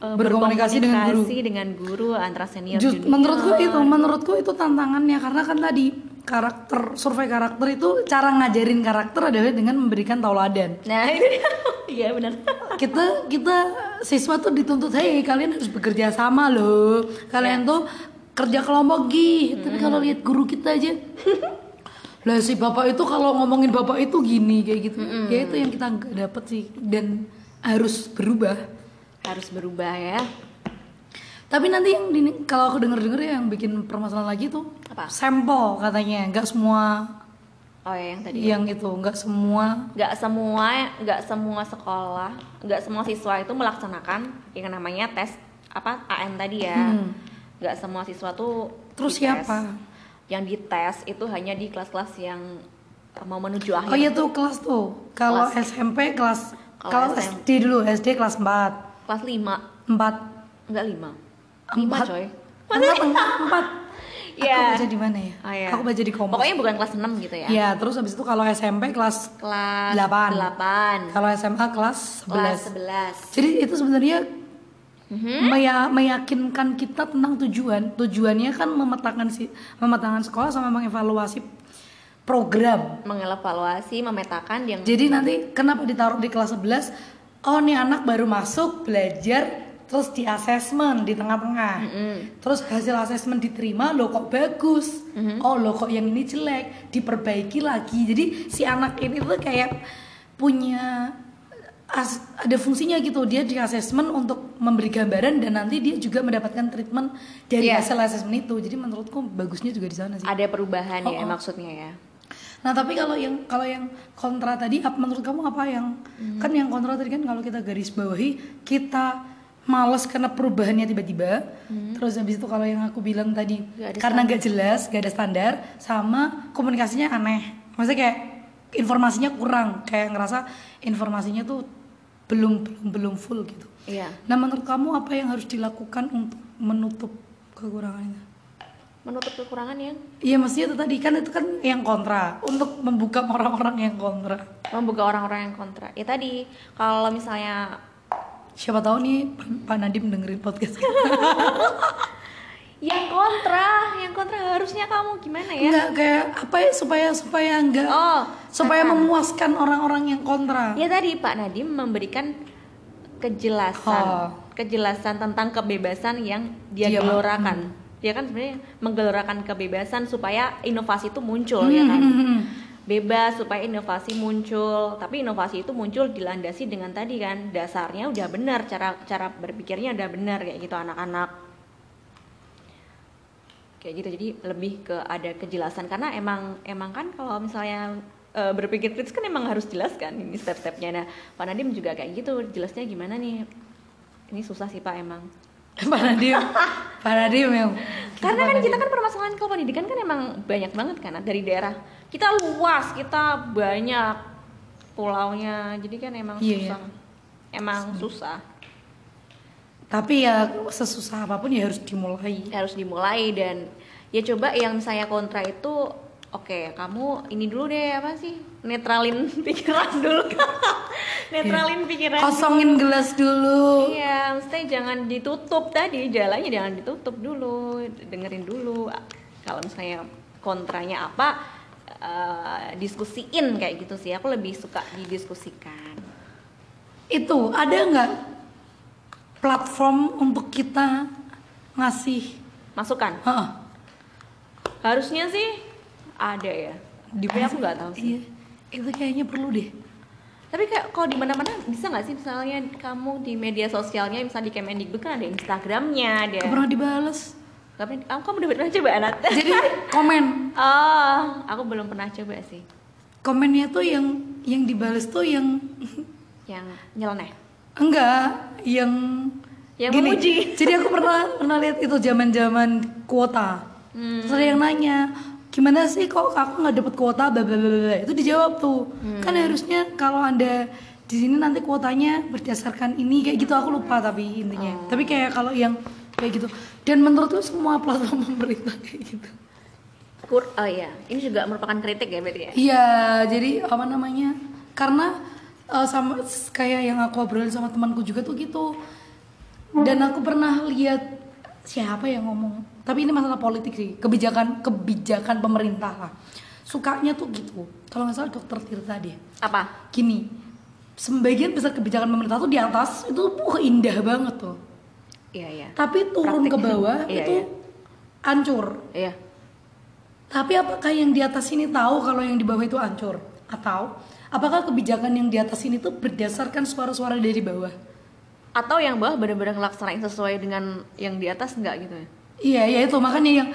eh, Berkomunikasi dengan guru. berkomunikasi dengan guru antara senior Just, junior. menurutku itu, menurutku itu tantangannya karena kan tadi karakter survei karakter itu cara ngajarin karakter adalah dengan memberikan tauladan. Nah, itu dia. Iya, benar. Kita kita siswa tuh dituntut, hei kalian harus bekerja sama loh, kalian tuh kerja kelompok gih. Tapi kalau lihat guru kita aja, lah si bapak itu kalau ngomongin bapak itu gini kayak gitu, ya itu yang kita nggak dapet sih dan harus berubah. Harus berubah ya. Tapi nanti yang di- kalau aku denger-denger yang bikin permasalahan lagi tuh Apa? sampel katanya, nggak semua Oh, ya, yang tadi. yang itu, nggak semua. nggak semua nggak semua sekolah nggak semua siswa itu melaksanakan yang namanya tes apa AM tadi ya Hmm. nggak semua siswa tuh Terus dites. siapa? yang dites itu hanya di kelas-kelas yang mau menuju akhir Oh iya tuh kelas tuh. Kalau Kelas. SMP kelas Kalau. SD dulu SD kelas 4. kelas 5 4 enggak 5 5 Empat. coy Empat, empat. Iya. Aku baca di mana ya? Oh, iya. Aku baca di kompas. pokoknya bukan kelas 6 gitu ya Ya, terus habis itu kalau SMP kelas kelas Delapan. 8 kalau SMA kelas 11. kelas 11 Jadi itu sebenarnya Mhm. meya- meyakinkan kita tentang tujuan. Tujuannya kan memetakan si memetakan sekolah sama mengevaluasi program. mengevaluasi memetakan yang Jadi nanti kenapa ditaruh di kelas 11? Oh, nih anak baru masuk belajar terus di asesmen di tengah-tengah. Mm-mm. Terus hasil asesmen diterima, lo kok bagus. Mhm. Oh, lo kok yang ini jelek, diperbaiki lagi. Jadi si anak ini tuh kayak punya as- ada fungsinya gitu. Dia di asesmen untuk memberi gambaran dan nanti dia juga mendapatkan treatment dari Iya. hasil asesmen itu. Jadi menurutku bagusnya juga di sana sih. ada perubahan ya Oh, oh. maksudnya ya Nah tapi kalau yang kalau yang kontra tadi, menurut kamu apa yang Hmm. kan yang kontra tadi kan kalau kita garis bawahi kita males karena perubahannya tiba-tiba. Terus habis itu kalau yang aku bilang tadi Hmm. Ada karena nggak jelas, nggak ada standar, sama komunikasinya aneh. Maksudnya kayak informasinya kurang, kayak ngerasa informasinya tuh belum belum belum full gitu. iya Nah menurut kamu apa yang harus dilakukan untuk menutup kekurangan itu? menutup kekurangan yang Iya maksudnya itu tadi kan itu kan yang kontra untuk membuka orang-orang yang kontra. membuka orang-orang yang kontra. Ya tadi kalau misalnya siapa tahu nih Pak- Nadim dengerin podcast kita. yang kontra yang kontra harusnya kamu gimana ya Enggak kayak apa ya supaya supaya enggak oh supaya kata. memuaskan orang-orang yang kontra. ya tadi Pak Nadim memberikan kejelasan Oh. kejelasan tentang kebebasan yang dia Dia- gelorakan dia kan sebenarnya menggelorakan kebebasan supaya inovasi itu muncul Hmm, ya kan hmm, hmm. Bebas supaya inovasi muncul. Tapi inovasi itu muncul dilandasi dengan tadi kan dasarnya udah benar cara cara berpikirnya udah benar kayak gitu anak-anak. Kayak gitu jadi lebih ke ada kejelasan. Karena emang emang kan kalau misalnya e, berpikir kritis kan emang harus jelas kan ini step-stepnya. Nah Pak Nadim juga kayak gitu jelasnya gimana nih? Ini susah sih Pak emang Pak Nadim, Pak Nadim yang karena kan kita kan permasalahan kalau pendidikan kan emang banyak banget kan dari daerah. Kita luas kita banyak pulaunya. Jadi kan emang Iya, susah. emang susah. Tapi ya sesusah apa pun ya harus dimulai. harus dimulai dan ya coba yang saya kontra itu oke kamu ini dulu deh apa sih netralin pikiran dulu netralin pikiran Kosongin gelas dulu. Iya, mesti jangan ditutup tadi jalannya jangan ditutup dulu, dengerin dulu. Kalau misalnya kontranya apa, eh, diskusiin kayak gitu sih. Aku lebih suka didiskusikan. Itu ada nggak platform untuk kita ngasih? Masukan. Heeh. Harusnya sih ada ya. Tapi aku nggak tahu sih. Iya, itu kayaknya perlu deh. Tapi kayak kalau di mana-mana bisa nggak sih misalnya kamu di media sosialnya, misalnya di Kemendikbud kan ada Instagramnya, ada. Gak pernah dibales. Gak pernah- Kamu kamu udah pernah coba Anat? Jadi komen, oh, aku belum pernah coba sih. komennya tuh yang yang dibales tuh yang Yang nyeleneh. enggak, yang Yang memuji. Jadi aku pernah pernah lihat itu zaman-zaman kuota. Hmm. Terus ada yang nanya, gimana sih kok aku nggak dapet kuota bla bla bla. Itu dijawab tuh. Hmm. Kan harusnya kalau Anda di sini nanti kuotanya berdasarkan ini kayak gitu aku lupa tapi intinya. Oh. Tapi kayak kalau yang kayak gitu. Dan menurutku semua platform pemerintah kayak gitu. Kur oh iya, ini juga merupakan kritik ya berarti ya? Iya, jadi apa namanya? Karena eh, sama kayak yang aku obrolin sama temanku juga tuh gitu. Dan aku pernah lihat siapa yang ngomong. Tapi ini masalah politik sih, kebijakan kebijakan pemerintah lah. Sukanya tuh gitu. Kalau nggak salah dokter Tirta dia. Apa? Gini, sebagian besar kebijakan pemerintah tuh di atas itu wah indah banget tuh. Iya iya. Tapi turun ke Praktik. bawah Iya, itu iya. hancur. Iya. Tapi apakah yang di atas ini tahu kalau yang di bawah itu hancur? Atau apakah kebijakan yang di atas ini tuh berdasarkan suara-suara dari bawah? Atau yang bawah benar-benar ngelaksanain sesuai dengan yang di atas enggak gitu ya? Iya, ya itu makanya yang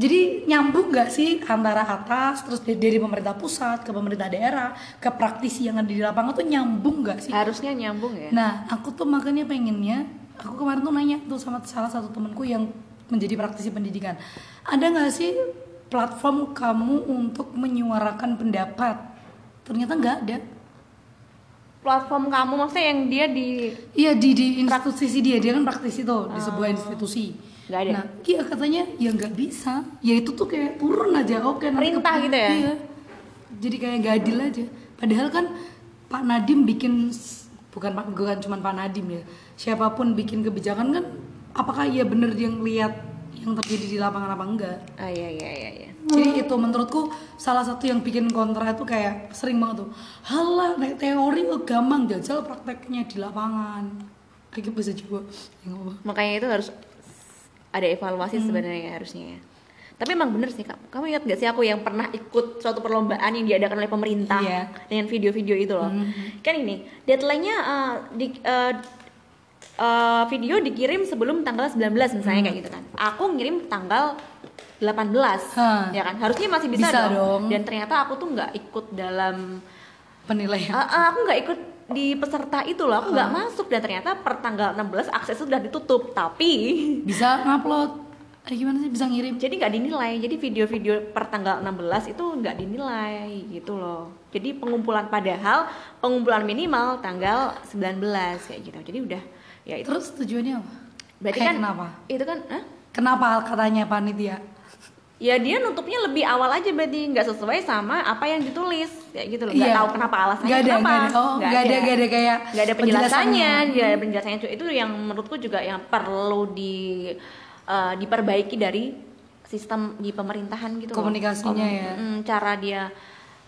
jadi nyambung nggak sih antara atas terus dari, pemerintah pusat ke pemerintah daerah ke praktisi yang ada di lapangan tuh nyambung nggak sih? Harusnya nyambung ya. Nah, aku tuh makanya pengennya, aku kemarin tuh nanya tuh sama salah satu temenku yang menjadi praktisi pendidikan. Ada nggak sih platform kamu untuk menyuarakan pendapat? Ternyata nggak ada. Platform kamu maksudnya yang dia di Iya di di institusi dia, dia kan praktisi tuh di sebuah institusi. Nggak ada? Nah, iya katanya ya nggak bisa. Ya itu tuh kayak turun aja, oke. Perintah gitu ya? Iya. Jadi kayak nggak adil aja. Padahal kan Pak Nadim bikin bukan Pak bukan cuma Pak Nadim ya. Siapa pun bikin kebijakan kan, apakah iya bener dia ngeliat yang terjadi di lapangan apa enggak? Ah iya iya iya iya. Jadi itu menurutku salah satu yang bikin kontra itu kayak sering banget tuh. Halah, naik teori gampang jajal prakteknya di lapangan. Kayak bisa coba. Ya. Makanya itu harus ada evaluasi sebenarnya harusnya ya. Tapi emang bener sih kak, kamu ingat gak sih aku yang pernah ikut suatu perlombaan yang diadakan oleh pemerintah Iya. dengan video-video itu loh. Kan ini deadline-nya uh, di uh, uh, video dikirim sebelum tanggal 19 misalnya kayak gitu kan. Aku ngirim tanggal 18 Hah. ya kan. Harusnya masih bisa, Bisa dong. dong. Dan ternyata aku tuh nggak ikut dalam Penilaian. Ah, aku nggak ikut di peserta itu loh, aku nggak masuk dan ternyata per tanggal 16 akses sudah ditutup. Tapi Bisa ngupload. Eh gimana sih bisa ngirim? jadi nggak dinilai. Jadi video-video per tanggal 16 itu nggak dinilai gitu loh. Jadi pengumpulan padahal pengumpulan minimal tanggal 19 kayak gitu. Jadi udah ya itu Terus tujuannya apa? berarti Eh, kan kenapa? itu kan hah? Kenapa katanya panitia? Ya dia nutupnya lebih awal aja berarti nggak sesuai sama apa yang ditulis kayak gitu loh nggak Iya. tahu kenapa alasannya Nggak ada, kenapa nggak ada. Oh, nggak ada, nggak ada kayak nggak ada penjelasannya penjelasannya. nggak ada penjelasannya Cu. itu yang menurutku juga yang perlu di eh, diperbaiki dari sistem di pemerintahan gitu loh. Komunikasinya ya. mm, cara dia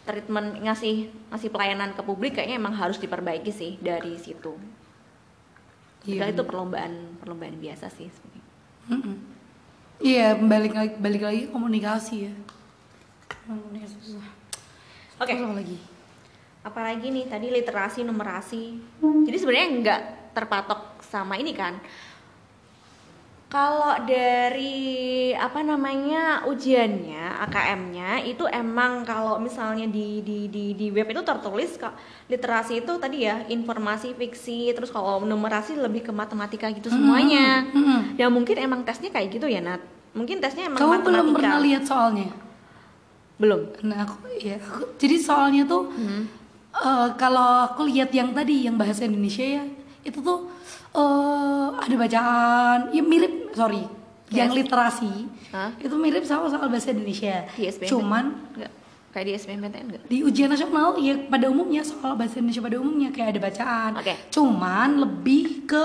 treatment ngasih ngasih pelayanan ke publik kayaknya emang harus diperbaiki sih dari situ Iya, Padahal itu perlombaan perlombaan biasa sih sebenarnya. Mm-mm. Iya, balik lagi balik lagi komunikasi ya. Komunikasi susah. Oke. Terus apa lagi? apalagi nih tadi literasi numerasi jadi sebenarnya nggak terpatok sama ini kan kalau dari apa namanya ujiannya AKM-nya itu emang kalau misalnya di di di di web itu tertulis kok literasi itu tadi ya informasi fiksi terus kalau numerasi lebih ke matematika gitu semuanya Mm-mm. ya mungkin emang tesnya kayak gitu ya Nat mungkin tesnya emang Kamu matematika belum pernah lihat soalnya? belum Nah, aku ya, aku, jadi soalnya tuh Hmm. eh, kalau aku lihat yang tadi yang bahasa Indonesia ya, itu tuh eh, ada bacaan, ya mirip, sorry, yang Yes. literasi Hah? itu mirip sama soal bahasa Indonesia. di Cuman enggak kayak di SBMPTN enggak di ujian nasional ya pada umumnya soal bahasa Indonesia pada umumnya kayak ada bacaan. Oke. Cuman lebih ke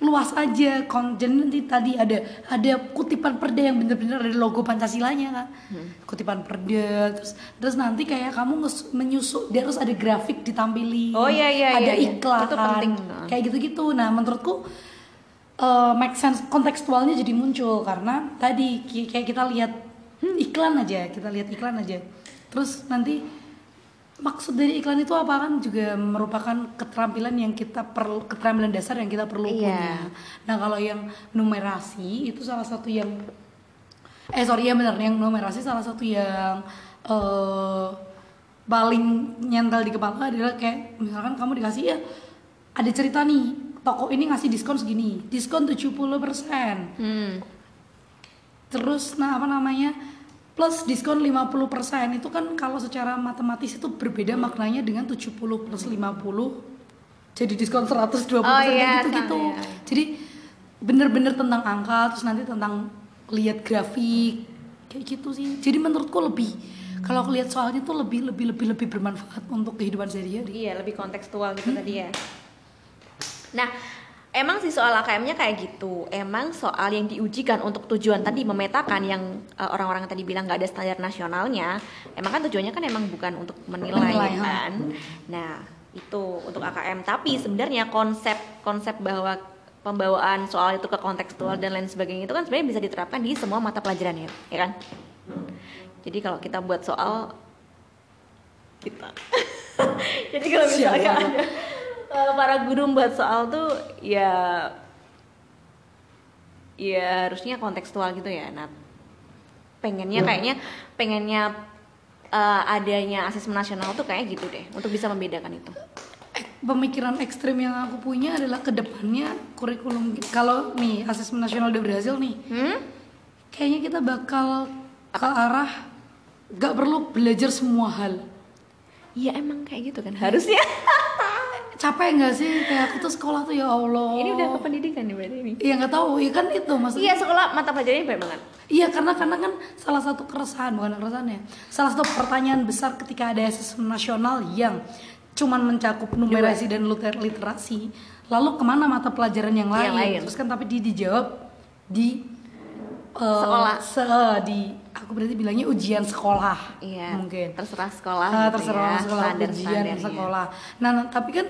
luas aja konten nanti tadi ada ada kutipan perda yang bener-bener ada logo Pancasilanya kan. Hmm. Kutipan perda terus terus nanti kayak kamu menyusun dia harus ada grafik ditampilin. Oh, iya, iya, Ada iya, iya. iklan. Itu penting. Kayak gitu-gitu. Nah, menurutku eh, make sense kontekstualnya jadi muncul karena tadi kayak kita lihat Hmm. iklan aja, kita lihat iklan aja. Terus nanti maksud dari iklan itu apa kan juga merupakan keterampilan yang kita perlu keterampilan dasar yang kita perlu punya. Nah, kalau yang numerasi itu salah satu yang eh sorry ya benar yang numerasi salah satu yang eh paling nyentel di kepala adalah kayak misalkan kamu dikasih ya ada cerita nih toko ini ngasih diskon segini diskon 70% hmm. terus nah apa namanya plus diskon 50% itu kan kalau secara matematis itu berbeda maknanya dengan 70 plus 50 jadi diskon 120% Oh, iya, gitu-gitu. iya. jadi bener-bener tentang angka terus nanti tentang lihat grafik kayak gitu sih. Jadi menurutku lebih kalau aku lihat soalnya tuh lebih lebih lebih lebih bermanfaat untuk kehidupan sehari-hari. Iya, lebih kontekstual gitu tadi ya. Nah, emang sih soal AKM-nya kayak gitu. Emang soal yang diujikan untuk tujuan tadi memetakan yang eh, orang-orang tadi bilang nggak ada standar nasionalnya. Emang kan tujuannya kan emang bukan untuk menilai, Menilai, ha. kan. Nah, itu untuk AKM. Tapi sebenarnya konsep konsep bahwa pembawaan soal itu ke kontekstual dan lain sebagainya itu kan sebenarnya bisa diterapkan di semua mata pelajaran ya, ya kan? Jadi kalau kita buat soal kita. Jadi kalau misalnya ada para guru buat soal tuh ya ya harusnya kontekstual gitu ya Nat. Pengennya kayaknya pengennya eh, adanya asesmen nasional tuh kayak gitu deh untuk bisa membedakan itu. Ek- pemikiran ekstrim yang aku punya adalah ke depannya kurikulum kalau nih asesmen nasional udah berhasil nih hmm? kayaknya kita bakal ke arah gak perlu belajar semua hal. Iya emang kayak gitu kan harusnya capek nggak sih? Kayak aku tuh sekolah tuh ya Allah. Ini udah ke pendidikan nih berarti ini. Ya nggak tahu. Ya kan itu maksudnya. Iya sekolah mata pelajarannya banyak banget. Iya karena karena kan salah satu keresahan bukan keresahan ya. Salah satu pertanyaan besar ketika ada asesmen nasional yang cuman mencakup numerasi dan liter- literasi lalu ke mana mata pelajaran yang lain, Yang lain. terus kan tapi di dijawab di eh, Sekolah. se- di aku berarti bilangnya ujian sekolah iya mungkin. terserah sekolah Ah, gitu terserah ya, sekolah ujian standar-standarnya. sekolah. Nah, nah, tapi kan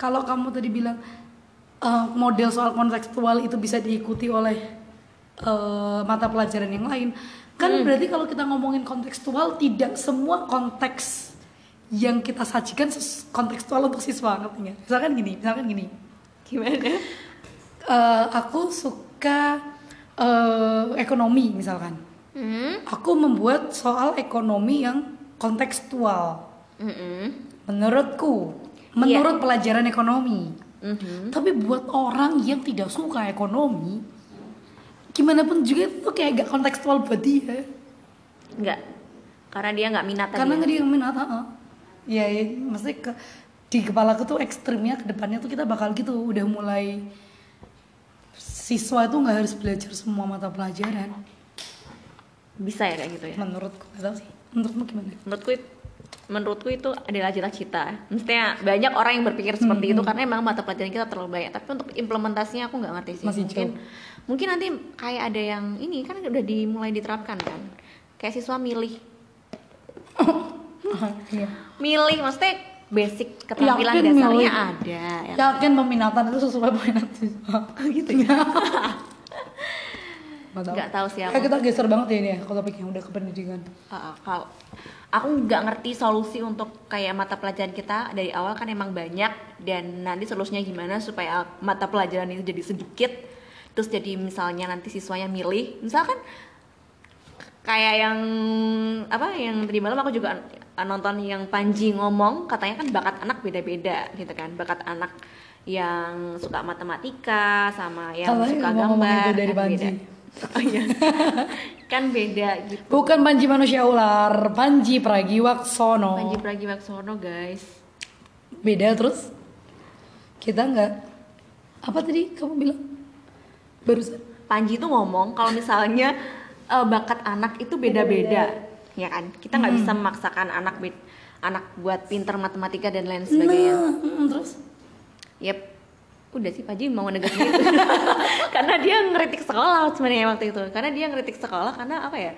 kalau kamu tadi bilang eh, model soal kontekstual itu bisa diikuti oleh eh, mata pelajaran yang lain, kan Hmm. berarti kalau kita ngomongin kontekstual tidak semua konteks yang kita sajikan kontekstual untuk siswa ngerti nggak? Misalkan gini, misalkan gini. gimana eh, aku suka eh, ekonomi misalkan. hmm? Aku membuat soal ekonomi yang kontekstual. Mm-mm. Menurutku, menurut pelajaran ekonomi. Mhm. Tapi buat orang yang tidak suka ekonomi, gimana pun juga itu kayak gak kontekstual buat dia. Enggak. Karena dia nggak minat. Karena ya? nggak dia minat, heeh. Ya, ya, maksudnya ke, di kepalaku tuh ekstrimnya ke depannya tuh kita bakal gitu, udah mulai siswa itu nggak harus belajar semua mata pelajaran. bisa ya kayak gitu ya menurutku nggak tahu sih menurutmu gimana menurutku menurutku itu adalah cita-cita. Maksudnya banyak orang yang berpikir seperti itu karena emang mata pelajaran kita terlalu banyak. Tapi untuk implementasinya aku nggak ngerti sih. Masih mungkin jauh. mungkin nanti kayak ada yang ini kan udah dimulai diterapkan kan? Kayak siswa milih. Iya. Milih maksudnya basic keterampilan Yakin dasarnya milih? ada ya. yakin peminatan itu sesuai peminat siswa. Gitu ya? Nggak tahu. Tahu sih aku. Kayak kita geser banget ya ini ya kalau topiknya udah ke pendidikan. Uh, kalau aku nggak ngerti solusi untuk kayak mata pelajaran kita dari awal kan emang banyak dan nanti solusinya gimana supaya mata pelajaran itu jadi sedikit terus jadi misalnya nanti siswanya milih misalkan kayak yang apa yang tadi malam aku juga nonton yang Panji ngomong katanya kan bakat anak beda-beda gitu kan bakat anak yang suka matematika sama yang Katanya suka gambar itu dari Panji. beda. Oh iya. kan beda gitu. bukan Panji manusia ular Panji Pragiwaksono. Panji Pragiwaksono guys. Beda terus? Kita nggak apa tadi kamu bilang? Barusan. Panji itu ngomong kalau misalnya eh, bakat anak itu beda-beda ya kan? Kita nggak bisa memaksakan anak anak buat pinter matematika dan lain sebagainya. Nah mm, terus? Yep. Udah sih Panji mau negasin itu. karena dia ngeritik sekolah sebenarnya waktu itu. Karena dia ngeritik sekolah karena apa ya?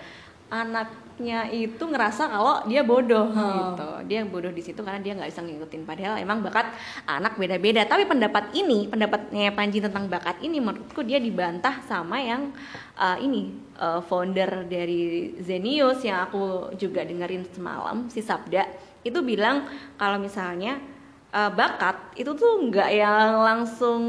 Anaknya itu ngerasa kalau dia bodoh gitu. Dia bodoh di situ karena dia nggak bisa ngikutin padahal emang bakat anak beda-beda. Tapi pendapat ini, pendapatnya Panji tentang bakat ini menurutku dia dibantah sama yang uh, ini uh, founder dari Zenius yang aku juga dengerin semalam si Sabda itu bilang kalau misalnya uh, bakat itu tuh nggak yang langsung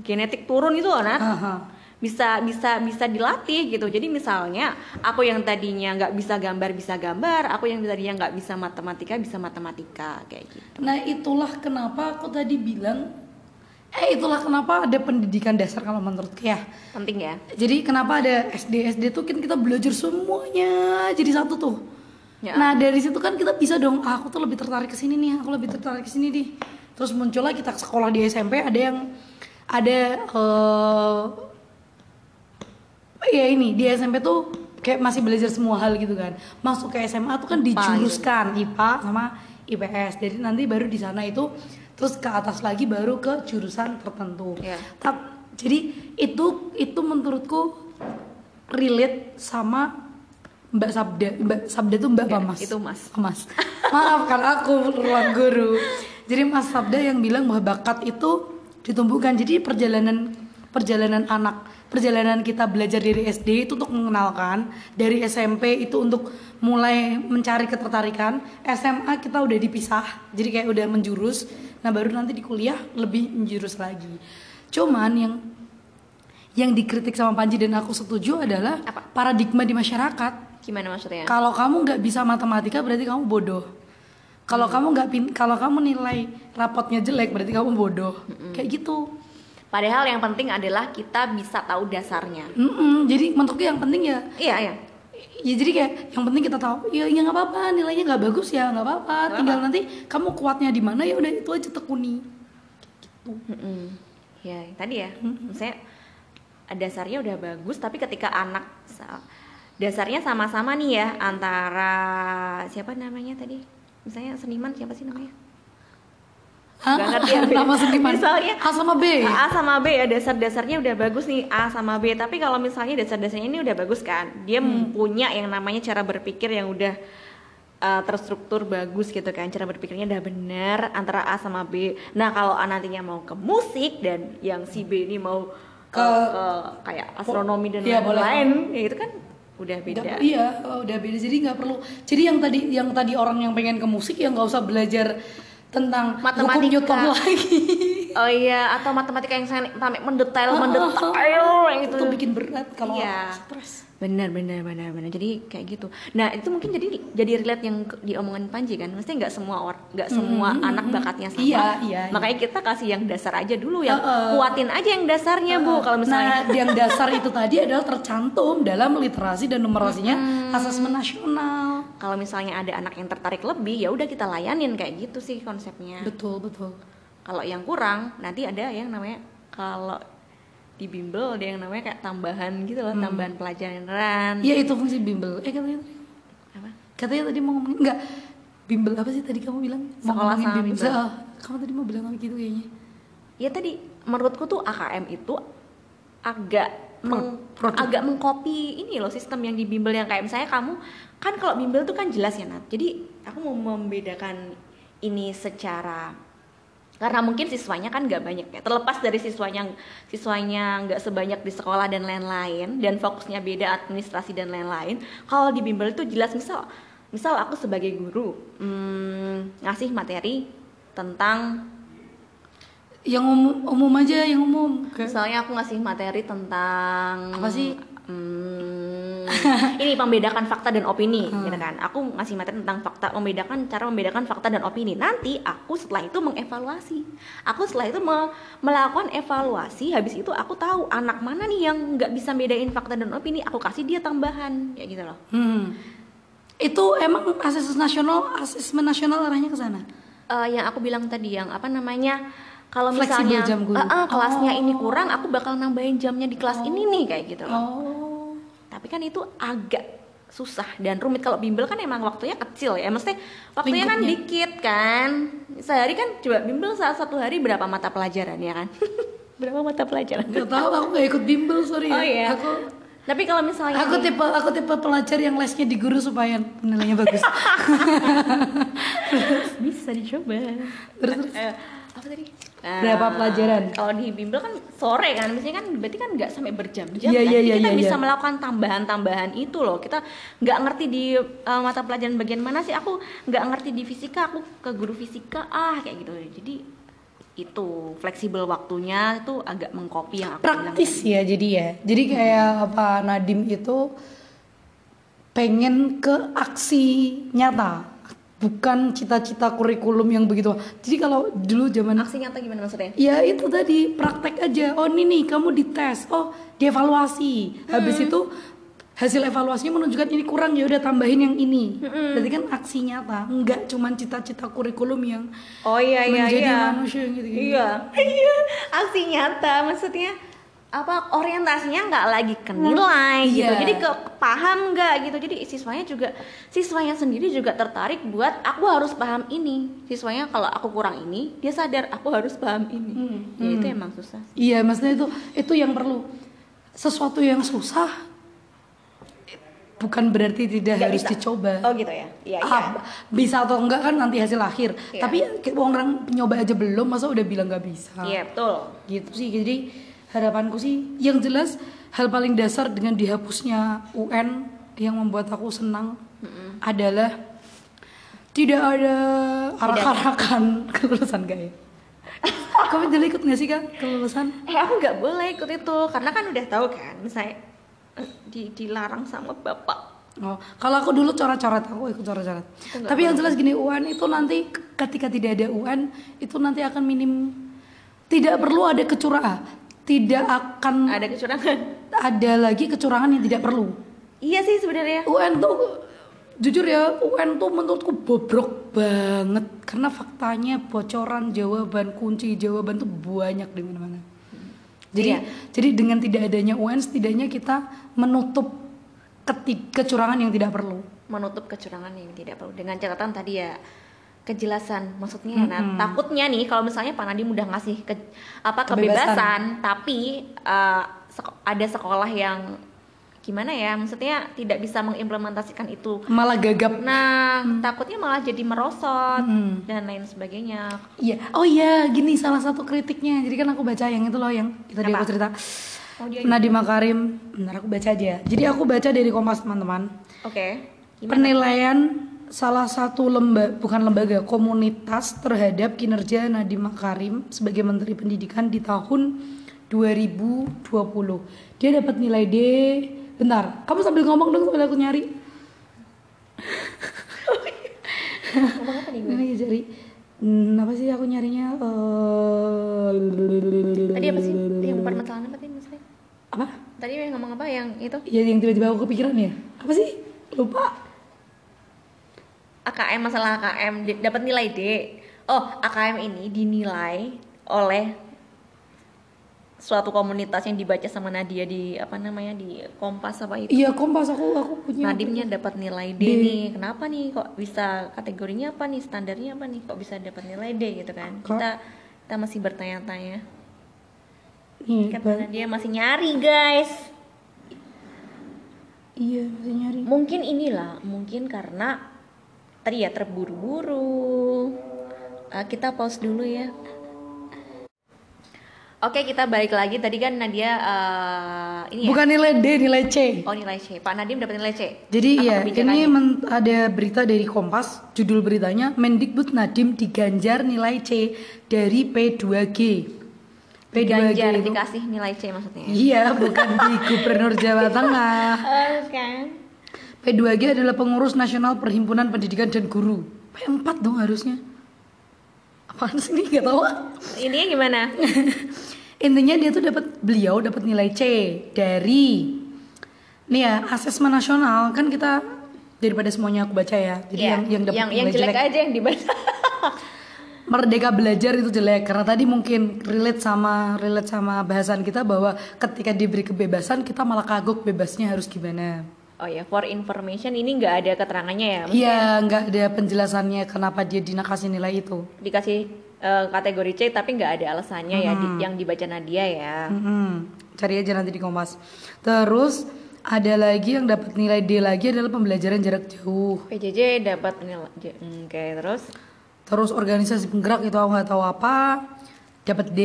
genetik turun itu loh Nat. Aha. bisa bisa bisa dilatih gitu. Jadi misalnya aku yang tadinya nggak bisa gambar bisa gambar. Aku yang tadinya nggak bisa matematika bisa matematika. Kayak gitu. Nah itulah kenapa aku tadi bilang Eh itulah kenapa ada pendidikan dasar kalau menurutku ya. Penting ya. Jadi kenapa ada SD SD tuh kan kita belajar semuanya jadi satu tuh Ya. Nah dari situ kan kita bisa dong ah, aku tuh lebih tertarik ke sini nih aku lebih tertarik ke sini nih. Terus muncullah kita sekolah di SMP ada yang ada eh ya ini di SMP tuh kayak masih belajar semua hal gitu kan. Masuk ke SMA tuh kan dijuruskan IPA sama IPS jadi nanti baru di sana itu terus ke atas lagi baru ke jurusan tertentu. Iya. Tap- jadi itu itu menurutku relate sama Mbak Sabda Mbak Sabda tuh Mbak apa Iya, Mas? itu Mas. Oh, Mas. Maafkan aku ruang guru. Jadi Mas Sabda yang bilang bahwa bakat itu ditumbuhkan. Jadi perjalanan perjalanan anak perjalanan kita belajar dari SD itu untuk mengenalkan dari SMP itu untuk mulai mencari ketertarikan. SMA kita udah dipisah jadi kayak udah menjurus. Nah baru nanti di kuliah lebih menjurus lagi. Cuman yang yang dikritik sama Panji dan aku setuju adalah Apa? paradigma di masyarakat gimana maksudnya kalau kamu nggak bisa matematika berarti kamu bodoh. Kalau kamu nggak pin, kalau kamu nilai rapotnya jelek berarti kamu bodoh. Kayak gitu. padahal yang penting adalah kita bisa tahu dasarnya Mm-mm, jadi menurutku yang penting ya, iya iya ya jadi kayak yang penting kita tahu. Ya ya nggak apa-apa nilainya nggak bagus ya nggak apa-apa. Tinggal nanti kamu kuatnya di mana ya udah itu aja tekuni. Mm-mm. Ya, tadi ya, misalnya dasarnya udah bagus, tapi ketika anak dasarnya sama-sama nih ya antara siapa namanya tadi? Misalnya seniman siapa sih namanya? Hah? Nggak ngerti ya, Be. Nama seniman. Misalnya A sama B. A sama B ya dasar-dasarnya udah bagus nih A sama B, tapi kalau misalnya dasar-dasarnya ini udah bagus kan, dia punya yang namanya cara berpikir yang udah uh, terstruktur bagus gitu kan, cara berpikirnya udah benar antara A sama B. Nah kalau A nantinya mau ke musik dan yang si B ini mau ke, Ke- ke kayak astronomi dan Iya, lain-lain, ya itu kan udah beda. Nggak- iya, oh, udah beda. Jadi nggak perlu. Jadi yang tadi yang tadi orang yang pengen ke musik ya nggak usah belajar tentang Matematika. Newton lagi. Oh iya, atau matematika yang sampai mendetail, mendetail yang itu. itu bikin berat kalau Iya. stres. Benar, benar, benar, benar. Jadi kayak gitu. Nah itu mungkin jadi jadi relate yang diomongin Panji kan. Mesti nggak semua orang, nggak semua anak bakatnya sama. Iya, iya, Makanya kita kasih yang dasar aja dulu, yang Heeh. kuatin aja yang dasarnya bu. Kalau misalnya Nah, yang dasar itu tadi adalah tercantum dalam literasi dan numerasinya asesmen nasional. kalau misalnya ada anak yang tertarik lebih, ya udah kita layanin kayak gitu sih konsepnya. Betul, betul. Kalau yang kurang, nanti ada yang namanya kalau di bimbel ada yang namanya kayak tambahan gitu loh Hmm. tambahan pelajaran. Iya itu fungsi bimbel. Eh katanya tadi apa? katanya tadi mau ngomongin enggak. Bimbel apa sih tadi kamu bilang? Mau Sekolah sama bimbel. Se- ah, kamu tadi mau bilang apa gitu kayaknya? Ya tadi menurutku tuh AKM itu agak meng- agak mengcopy ini loh sistem yang di bimbel yang kayak misalnya kamu kan kalau bimbel tuh kan jelas ya Nat. Jadi aku mau membedakan ini secara karena mungkin siswanya kan nggak banyak ya terlepas dari siswanya siswanya nggak sebanyak di sekolah dan lain-lain dan fokusnya beda administrasi dan lain-lain kalau di bimbel itu jelas misal misal aku sebagai guru hmm, ngasih materi tentang yang umum, umum aja yang umum Kayak- Misalnya aku ngasih materi tentang Apa sih? Hmm, ini membedakan fakta dan opini, gitu kan? Aku ngasih materi tentang fakta, membedakan cara membedakan fakta dan opini. Nanti aku setelah itu mengevaluasi. Aku setelah itu me- melakukan evaluasi. Habis itu aku tahu anak mana nih yang nggak bisa bedain fakta dan opini. Aku kasih dia tambahan, kayak gitu loh. Hmm. Itu emang asesmen nasional, asesmen nasional arahnya ke sana. Eh, yang aku bilang tadi, yang apa namanya? Kalau misalnya jam guru. eh, eh, kelasnya Oh. ini kurang, aku bakal nambahin jamnya di kelas ini nih, kayak gitu loh. Oh. tapi kan itu agak susah dan rumit kalau bimbel kan emang waktunya kecil ya mesti waktunya kan Lingkupnya. dikit kan sehari kan coba bimbel saat satu hari berapa mata pelajaran ya kan berapa mata pelajaran Gak tahu aku gak ikut bimbel sorry oh ya. iya Aku tapi kalau misalnya aku nih- tipe aku tipe pelajar yang lesnya di guru supaya nilainya bagus. bisa dicoba terus terus. Eh, apa tadi Berapa pelajaran? kalau di bimbel kan sore kan biasanya kan berarti kan nggak sampai berjam-jam Iya, kan iya, Jadi iya, kita iya, bisa iya. melakukan tambahan-tambahan itu loh kita nggak ngerti di eh, mata pelajaran bagian mana sih aku nggak ngerti di fisika aku ke guru fisika ah kayak gitu jadi itu fleksibel waktunya itu agak mengcopy yang aku bilang Praktis tadi. ya jadi ya. Jadi kayak apa Nadim itu pengen ke aksi nyata bukan cita-cita kurikulum yang begitu. Jadi kalau dulu zaman aksi nyata gimana maksudnya? Ya itu tadi praktek aja. Oh ini nih kamu dites. Oh dievaluasi. Habis Hmm. itu hasil evaluasinya menunjukkan ini kurang ya udah tambahin yang ini. Berarti kan aksi nyata enggak cuman cita-cita kurikulum yang oh iya iya menjadi iya. manusia gitu gitu iya. Iya aksi nyata maksudnya apa orientasinya nggak lagi ke nilai gitu Iya. jadi ke paham nggak gitu jadi siswanya juga siswanya sendiri juga tertarik buat aku harus paham ini siswanya kalau aku kurang ini dia sadar aku harus paham ini Hmm, ya itu emang susah Iya, maksudnya itu itu yang perlu. Sesuatu yang susah bukan berarti tidak Nggak harus bisa. dicoba. oh gitu ya iya iya Ah, bisa atau enggak kan nanti hasil akhir. Iya. Tapi kayak orang nyoba aja belum, masa udah bilang nggak bisa. iya betul Gitu sih. Jadi harapanku sih yang jelas hal paling dasar dengan dihapusnya UN yang membuat aku senang adalah tidak ada arak-arakan kelulusan gak ya? Kamu jadi ikut gak sih kak kelulusan? eh aku nggak boleh ikut itu karena kan udah tahu kan misalnya eh, di dilarang sama bapak Oh, kalau aku dulu coret-coret aku ikut coret-coret. Tapi yang jelas gini UN itu nanti ketika tidak ada UN itu nanti akan minim tidak perlu ada kecurangan. Tidak akan ada kecurangan ada lagi kecurangan yang tidak perlu. iya sih sebenarnya UN tuh jujur ya UN tuh menurutku bobrok banget karena faktanya bocoran jawaban kunci jawaban tuh banyak di mana-mana. Jadi Iya. jadi dengan tidak adanya UN setidaknya kita menutup keti- kecurangan yang tidak perlu. menutup kecurangan yang tidak perlu dengan catatan tadi ya kejelasan maksudnya nah takutnya nih kalau misalnya Pak Nadiem udah ngasih ke, apa Kebebasan. kebebasan, tapi eh, seko- ada sekolah yang gimana ya maksudnya tidak bisa mengimplementasikan itu Malah gagap. nah takutnya malah jadi merosot Hmm. dan lain sebagainya Iya. Oh iya, gini salah satu kritiknya. Jadi kan aku baca yang itu loh yang Apa? aku cerita. oh dia Nadiem Makarim. Bentar aku baca aja. Jadi aku baca dari Kompas teman-teman. oke gimana Penilaian salah satu lembaga bukan lembaga komunitas terhadap kinerja Nadiem Makarim sebagai Menteri Pendidikan di tahun 2020. Dia dapat nilai D. Bentar, kamu sambil ngomong dong sambil aku nyari. ngomong apa nih gue cari Hmm, apa sih aku nyarinya? Eh, tadi apa sih yang permasalahan apa tadi maksudnya apa? tadi yang ngomong apa yang itu Ya yang tiba-tiba aku kepikiran ya. Apa sih? Lupa. AKM masalah AKM dapat nilai D. Oh, AKM ini dinilai oleh suatu komunitas yang dibaca sama Nadia di apa namanya di Kompas apa itu. Iya kompas aku aku punya. Nadimnya dapat nilai D, D. nih. Kenapa nih kok bisa kategorinya apa nih? Standarnya apa nih? Kok bisa dapat nilai D gitu kan? Kok- Kita kita masih bertanya-tanya. Nih, Karena dia masih nyari, guys. Iya masih nyari. Mungkin inilah, mungkin karena tadi ya terburu-buru. Eh, kita pause dulu ya. Oke, kita balik lagi. Tadi kan Nadia eh, ini ya. Bukan nilai D nilai C. Oh, nilai C. Pak Nadim dapat nilai C. Jadi Apa ya ini men- ada berita dari Kompas, judul beritanya Mendikbud Nadim diganjar nilai C dari P2G. P2G Ganjar itu dikasih nilai C maksudnya. Iya, bukan di Gubernur Jawa Tengah. Harus kan? P2G adalah pengurus nasional Perhimpunan Pendidikan dan Guru. P4 dong harusnya. Apaan sih ini nggak tahu. Ininya gimana? Intinya dia tuh dapat beliau dapat nilai C dari nih ya asesmen nasional kan kita daripada semuanya aku baca ya. Jadi Iya, yang yang dapat yang, yang jelek, jelek, aja yang dibaca. Merdeka belajar itu jelek karena tadi mungkin relate sama relate sama bahasan kita bahwa ketika diberi kebebasan kita malah kagok bebasnya harus gimana. Oh ya, for information ini nggak ada keterangannya ya. Iya, nggak ada penjelasannya kenapa dia dinakasi nilai itu. Dikasih eh, kategori C tapi nggak ada alasannya ya di- yang dibaca Nadia ya. Mm-mm. Cari aja nanti di Kompas. Terus ada lagi yang dapat nilai D lagi adalah pembelajaran jarak jauh. PJJ dapat nilai J- hmm, Oke, terus Terus organisasi penggerak itu aku nggak tahu apa. Dapat D.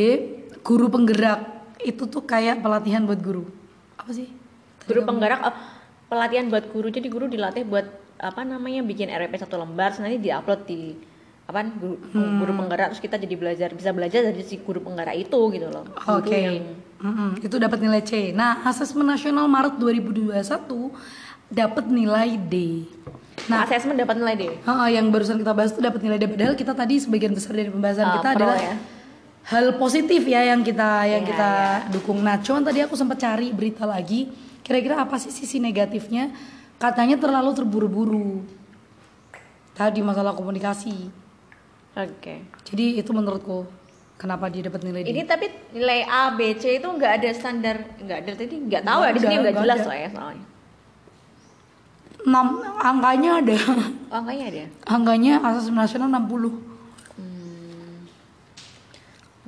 Guru penggerak itu tuh kayak pelatihan buat guru. Apa sih? guru penggerak oh, pelatihan buat guru jadi guru dilatih buat apa namanya bikin RP satu lembar nanti diupload di apa guru, guru penggerak terus kita jadi belajar bisa belajar dari si guru penggerak itu gitu loh Oke. yang- Mm-mm, Itu dapat nilai C. Nah, asesmen nasional Maret 2021 dapat nilai D. nah asesmen dapat nilai D Ha, yang barusan kita bahas itu dapat nilai D padahal kita tadi sebagian besar dari pembahasan Ah, kita pro adalah ya. hal positif ya yang kita yang Iya, kita dukung. Nah, cuman tadi aku sempat cari berita lagi, kira-kira apa sih sisi negatifnya? Katanya terlalu terburu-buru. Tadi masalah komunikasi. oke Jadi itu menurutku kenapa dia dapat nilai D. ini tapi nilai A B C itu nggak ada standar nggak ada tadi nggak tahu ya di sini nggak jelas ya soalnya Enam, angkanya ada. oh, angkanya ada angkanya asas nasional 60.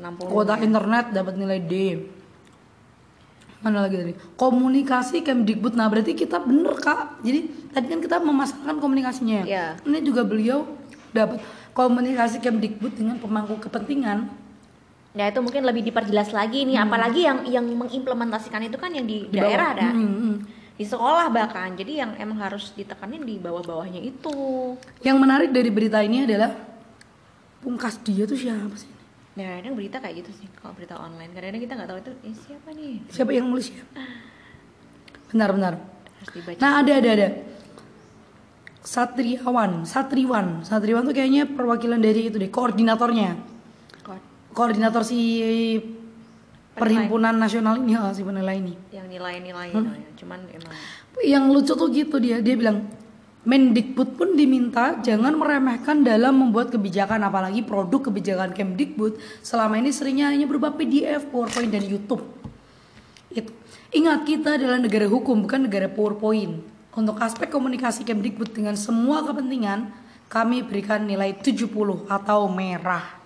60 Kuota internet dapat nilai D. Mana lagi tadi? Komunikasi Kemdikbud. Nah, berarti kita bener, Kak. Jadi, tadi kan kita memasarkan komunikasinya. Iya. Ini juga beliau dapat komunikasi Kemdikbud dengan pemangku kepentingan. Nah itu mungkin lebih diperjelas lagi nih, apalagi yang yang mengimplementasikan itu kan yang di, Di daerah ada, Hmm, hmm. di sekolah bahkan. Jadi yang emang harus ditekanin di bawah-bawahnya itu. Yang menarik dari berita ini adalah pungkas dia tuh siapa sih? Nah kadang berita kayak gitu sih, kalau berita online. Kadang-kadang kita nggak tahu itu eh, siapa nih, Siapa yang nulis ya? Benar, benar. harus dibaca. Nah, ada ada ada. Satriawan, Satriwan. Satriwan tuh kayaknya perwakilan dari itu deh, koordinatornya. Kok- koordinator si perhimpunan nasional ini oh, si penilai ini yang nilai-nilai Hmm. cuman emang yang lucu tuh gitu dia dia bilang Mendikbud pun diminta jangan meremehkan dalam membuat kebijakan apalagi produk kebijakan Kemdikbud selama ini seringnya hanya berupa PDF, PowerPoint dan YouTube. Itu. Ingat kita adalah negara hukum bukan negara PowerPoint. Untuk aspek komunikasi Kemdikbud dengan semua kepentingan kami berikan nilai 70 atau merah.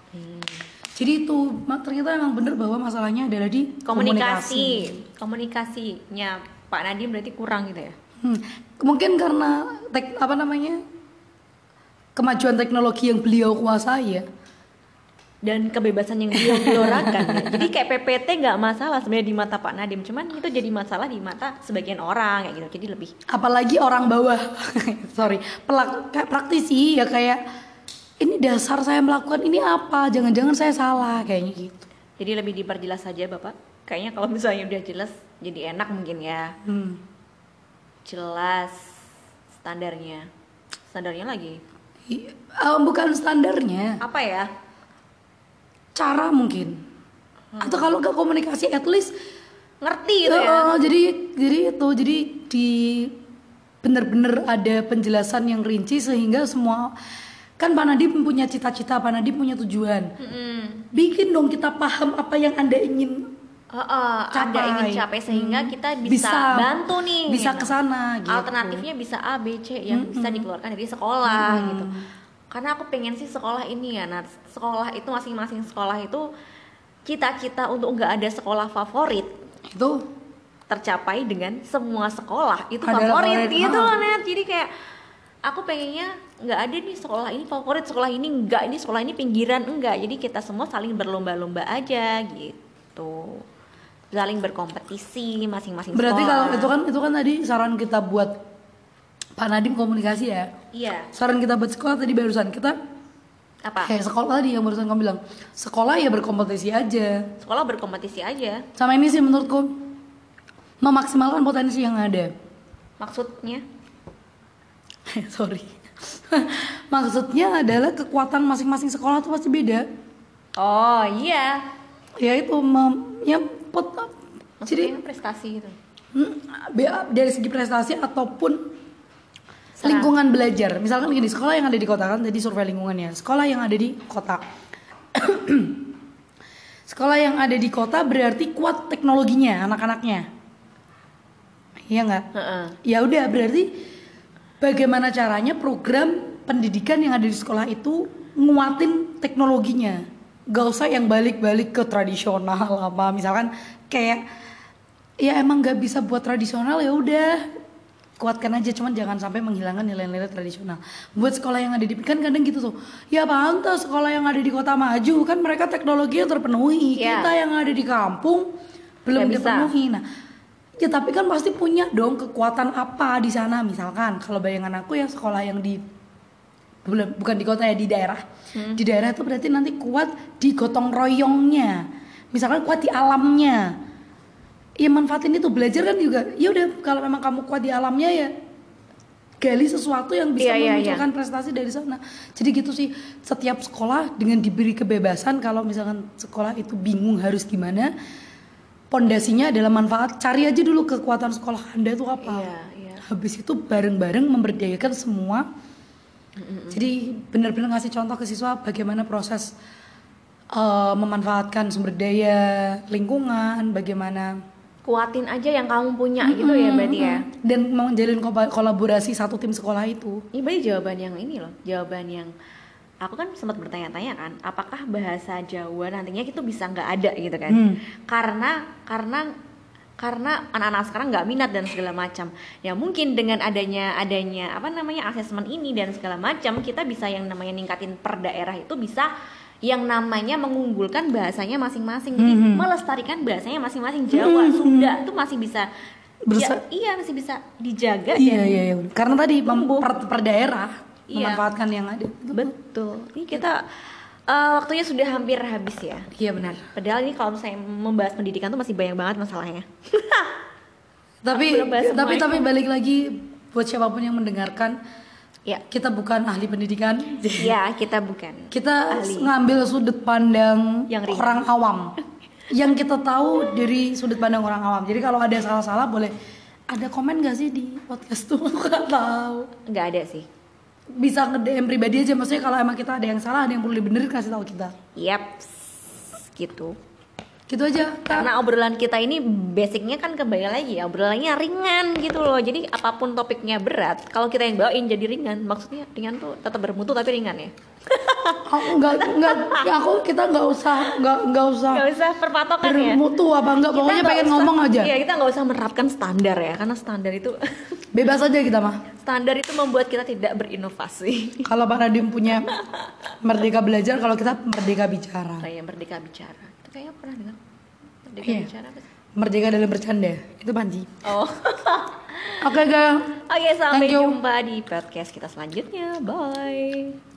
Jadi itu ternyata memang benar bahwa masalahnya adalah di komunikasi komunikasinya Pak Nadiem berarti kurang gitu ya Hmm, mungkin karena tek, apa namanya kemajuan teknologi yang beliau kuasai ya. dan kebebasan yang dia gelorakan ya. jadi kayak PPT nggak masalah sebenarnya di mata Pak Nadiem cuman itu jadi masalah di mata sebagian orang kayak gitu jadi lebih Apalagi orang bawah, sorry, pelak, kayak praktisi ya kayak ini dasar saya melakukan ini apa? Jangan-jangan saya salah kayaknya gitu. jadi lebih diperjelas saja Bapak kayaknya kalau misalnya udah jelas jadi enak mungkin ya Hmm. Jelas standarnya standarnya lagi eh, bukan standarnya, apa ya cara mungkin. Atau kalau nggak komunikasi, at least ngerti gitu ya Eh, jadi jadi itu jadi di bener-bener ada penjelasan yang rinci sehingga semua kan Pak Nadiem punya cita-cita, Pak Nadiem punya tujuan. Mm-mm. Bikin dong kita paham apa yang anda ingin Oh, ada Capai. ingin capai sehingga Hmm. kita bisa, Bisa. bantu nih bisa gitu. ke sana gitu. alternatifnya bisa A B C yang bisa dikeluarkan dari sekolah gitu karena aku pengen sih sekolah ini ya nah sekolah itu masing-masing sekolah itu cita-cita untuk nggak ada sekolah favorit itu tercapai dengan semua sekolah itu Adalah favorit favorit, gitu loh net jadi kayak aku pengennya nggak ada nih sekolah ini favorit sekolah ini enggak ini sekolah ini pinggiran enggak jadi kita semua saling berlomba-lomba aja gitu saling berkompetisi masing-masing berarti sekolah. kalau itu kan itu kan tadi saran kita buat Pak Nadim komunikasi ya. iya Saran kita buat sekolah tadi barusan kita apa kayak sekolah tadi yang barusan kamu bilang sekolah ya berkompetisi aja. sekolah berkompetisi aja Sama ini sih menurutku memaksimalkan potensi yang ada. maksudnya Sorry. Maksudnya adalah kekuatan masing-masing sekolah tuh pasti beda. oh iya Ya itu mem, ya pot, jadi maksudnya prestasi gitu hmm, dari segi prestasi ataupun Serah. lingkungan belajar. Misalkan gini, sekolah yang ada di kota kan tadi survei lingkungannya. Sekolah yang ada di kota. sekolah yang ada di kota berarti kuat teknologinya anak-anaknya. Iya nggak? Heeh. Ya udah berarti bagaimana caranya program pendidikan yang ada di sekolah itu nguatin teknologinya. Gak usah yang balik-balik ke tradisional apa misalkan kayak ya emang gak bisa buat tradisional ya udah kuatkan aja cuman jangan sampai menghilangkan nilai-nilai tradisional. Buat sekolah yang ada di kan kadang gitu tuh. Ya pantas sekolah yang ada di kota maju kan mereka teknologinya terpenuhi. Iya. Kita yang ada di kampung belum bisa. dipenuhi. Nah, ya tapi kan pasti punya dong kekuatan apa di sana misalkan kalau bayangan aku ya sekolah yang di bukan bukan di kota ya di daerah. Di daerah itu berarti nanti kuat di gotong royongnya. Misalkan kuat di alamnya. Ya manfaatin itu belajar kan juga. Ya udah kalau memang kamu kuat di alamnya ya gali sesuatu yang bisa Iya, iya, iya. memunculkan prestasi dari sana. Jadi gitu sih setiap sekolah dengan diberi kebebasan kalau misalkan sekolah itu bingung harus gimana, pondasinya adalah manfaat. Cari aja dulu kekuatan sekolah Anda itu apa. Iya, iya. Habis itu bareng-bareng memberdayakan semua. Jadi benar-benar ngasih contoh ke siswa bagaimana proses eh, memanfaatkan sumber daya lingkungan, bagaimana kuatin aja yang kamu punya gitu ya berarti ya dan menjalin ko- kolaborasi satu tim sekolah itu. ini berarti jawaban yang ini loh jawaban yang aku kan sempat bertanya-tanya kan apakah bahasa Jawa nantinya itu bisa nggak ada gitu kan Hmm. karena karena karena anak-anak sekarang nggak minat dan segala macam ya mungkin dengan adanya adanya apa namanya asesmen ini dan segala macam kita bisa yang namanya ningkatin per daerah itu bisa yang namanya mengunggulkan bahasanya masing-masing jadi Mhm. melestarikan bahasanya masing-masing Jawa Sunda itu masih bisa Bersa- ya, iya masih bisa dijaga Iya dan iya iya. Karena tadi per, per daerah Iya. memanfaatkan yang ada. Betul. Ini kita eh, waktunya sudah hampir habis ya. Iya benar. Padahal ini kalau misalnya membahas pendidikan tuh masih banyak banget masalahnya. Tapi tapi tapi balik lagi buat siapa pun yang mendengarkan, ya. kita bukan ahli pendidikan. Ya, kita bukan. Kita Ahli. ngambil sudut pandang Yang ringan. orang awam. yang kita tahu dari sudut pandang orang awam. Jadi kalau ada salah-salah boleh ada komen gak sih di podcast tuh? Nggak tahu. Nggak ada sih. Bisa nge DM pribadi aja maksudnya kalau emang kita ada yang salah, ada yang perlu dibenerin kasih tahu kita. Yap. Gitu. Gitu aja. Karena obrolan kita ini basicnya kan kembali lagi ya obrolannya ringan gitu loh. Jadi apa pun topiknya berat, kalau kita yang bawain jadi ringan. Maksudnya ringan tuh tetap bermutu tapi ringan ya. aku nggak nggak aku kita nggak usah nggak nggak usah Nggak usah perpatokan ya. bermutu apa enggak Kita pokoknya pengen usah- ngomong aja Iya, kita nggak usah menerapkan standar ya, karena standar itu bebas aja kita mah standar itu membuat kita tidak berinovasi. kalau Pak Nadim punya merdeka belajar kalau kita merdeka bicara Kayak merdeka bicara. Kayaknya pernah dengar. Merdeka Iya. bicara apa sih? merdeka dalam bercanda itu Panji Oh. oke guys Oke, sampai Thank you. jumpa di podcast kita selanjutnya. Bye.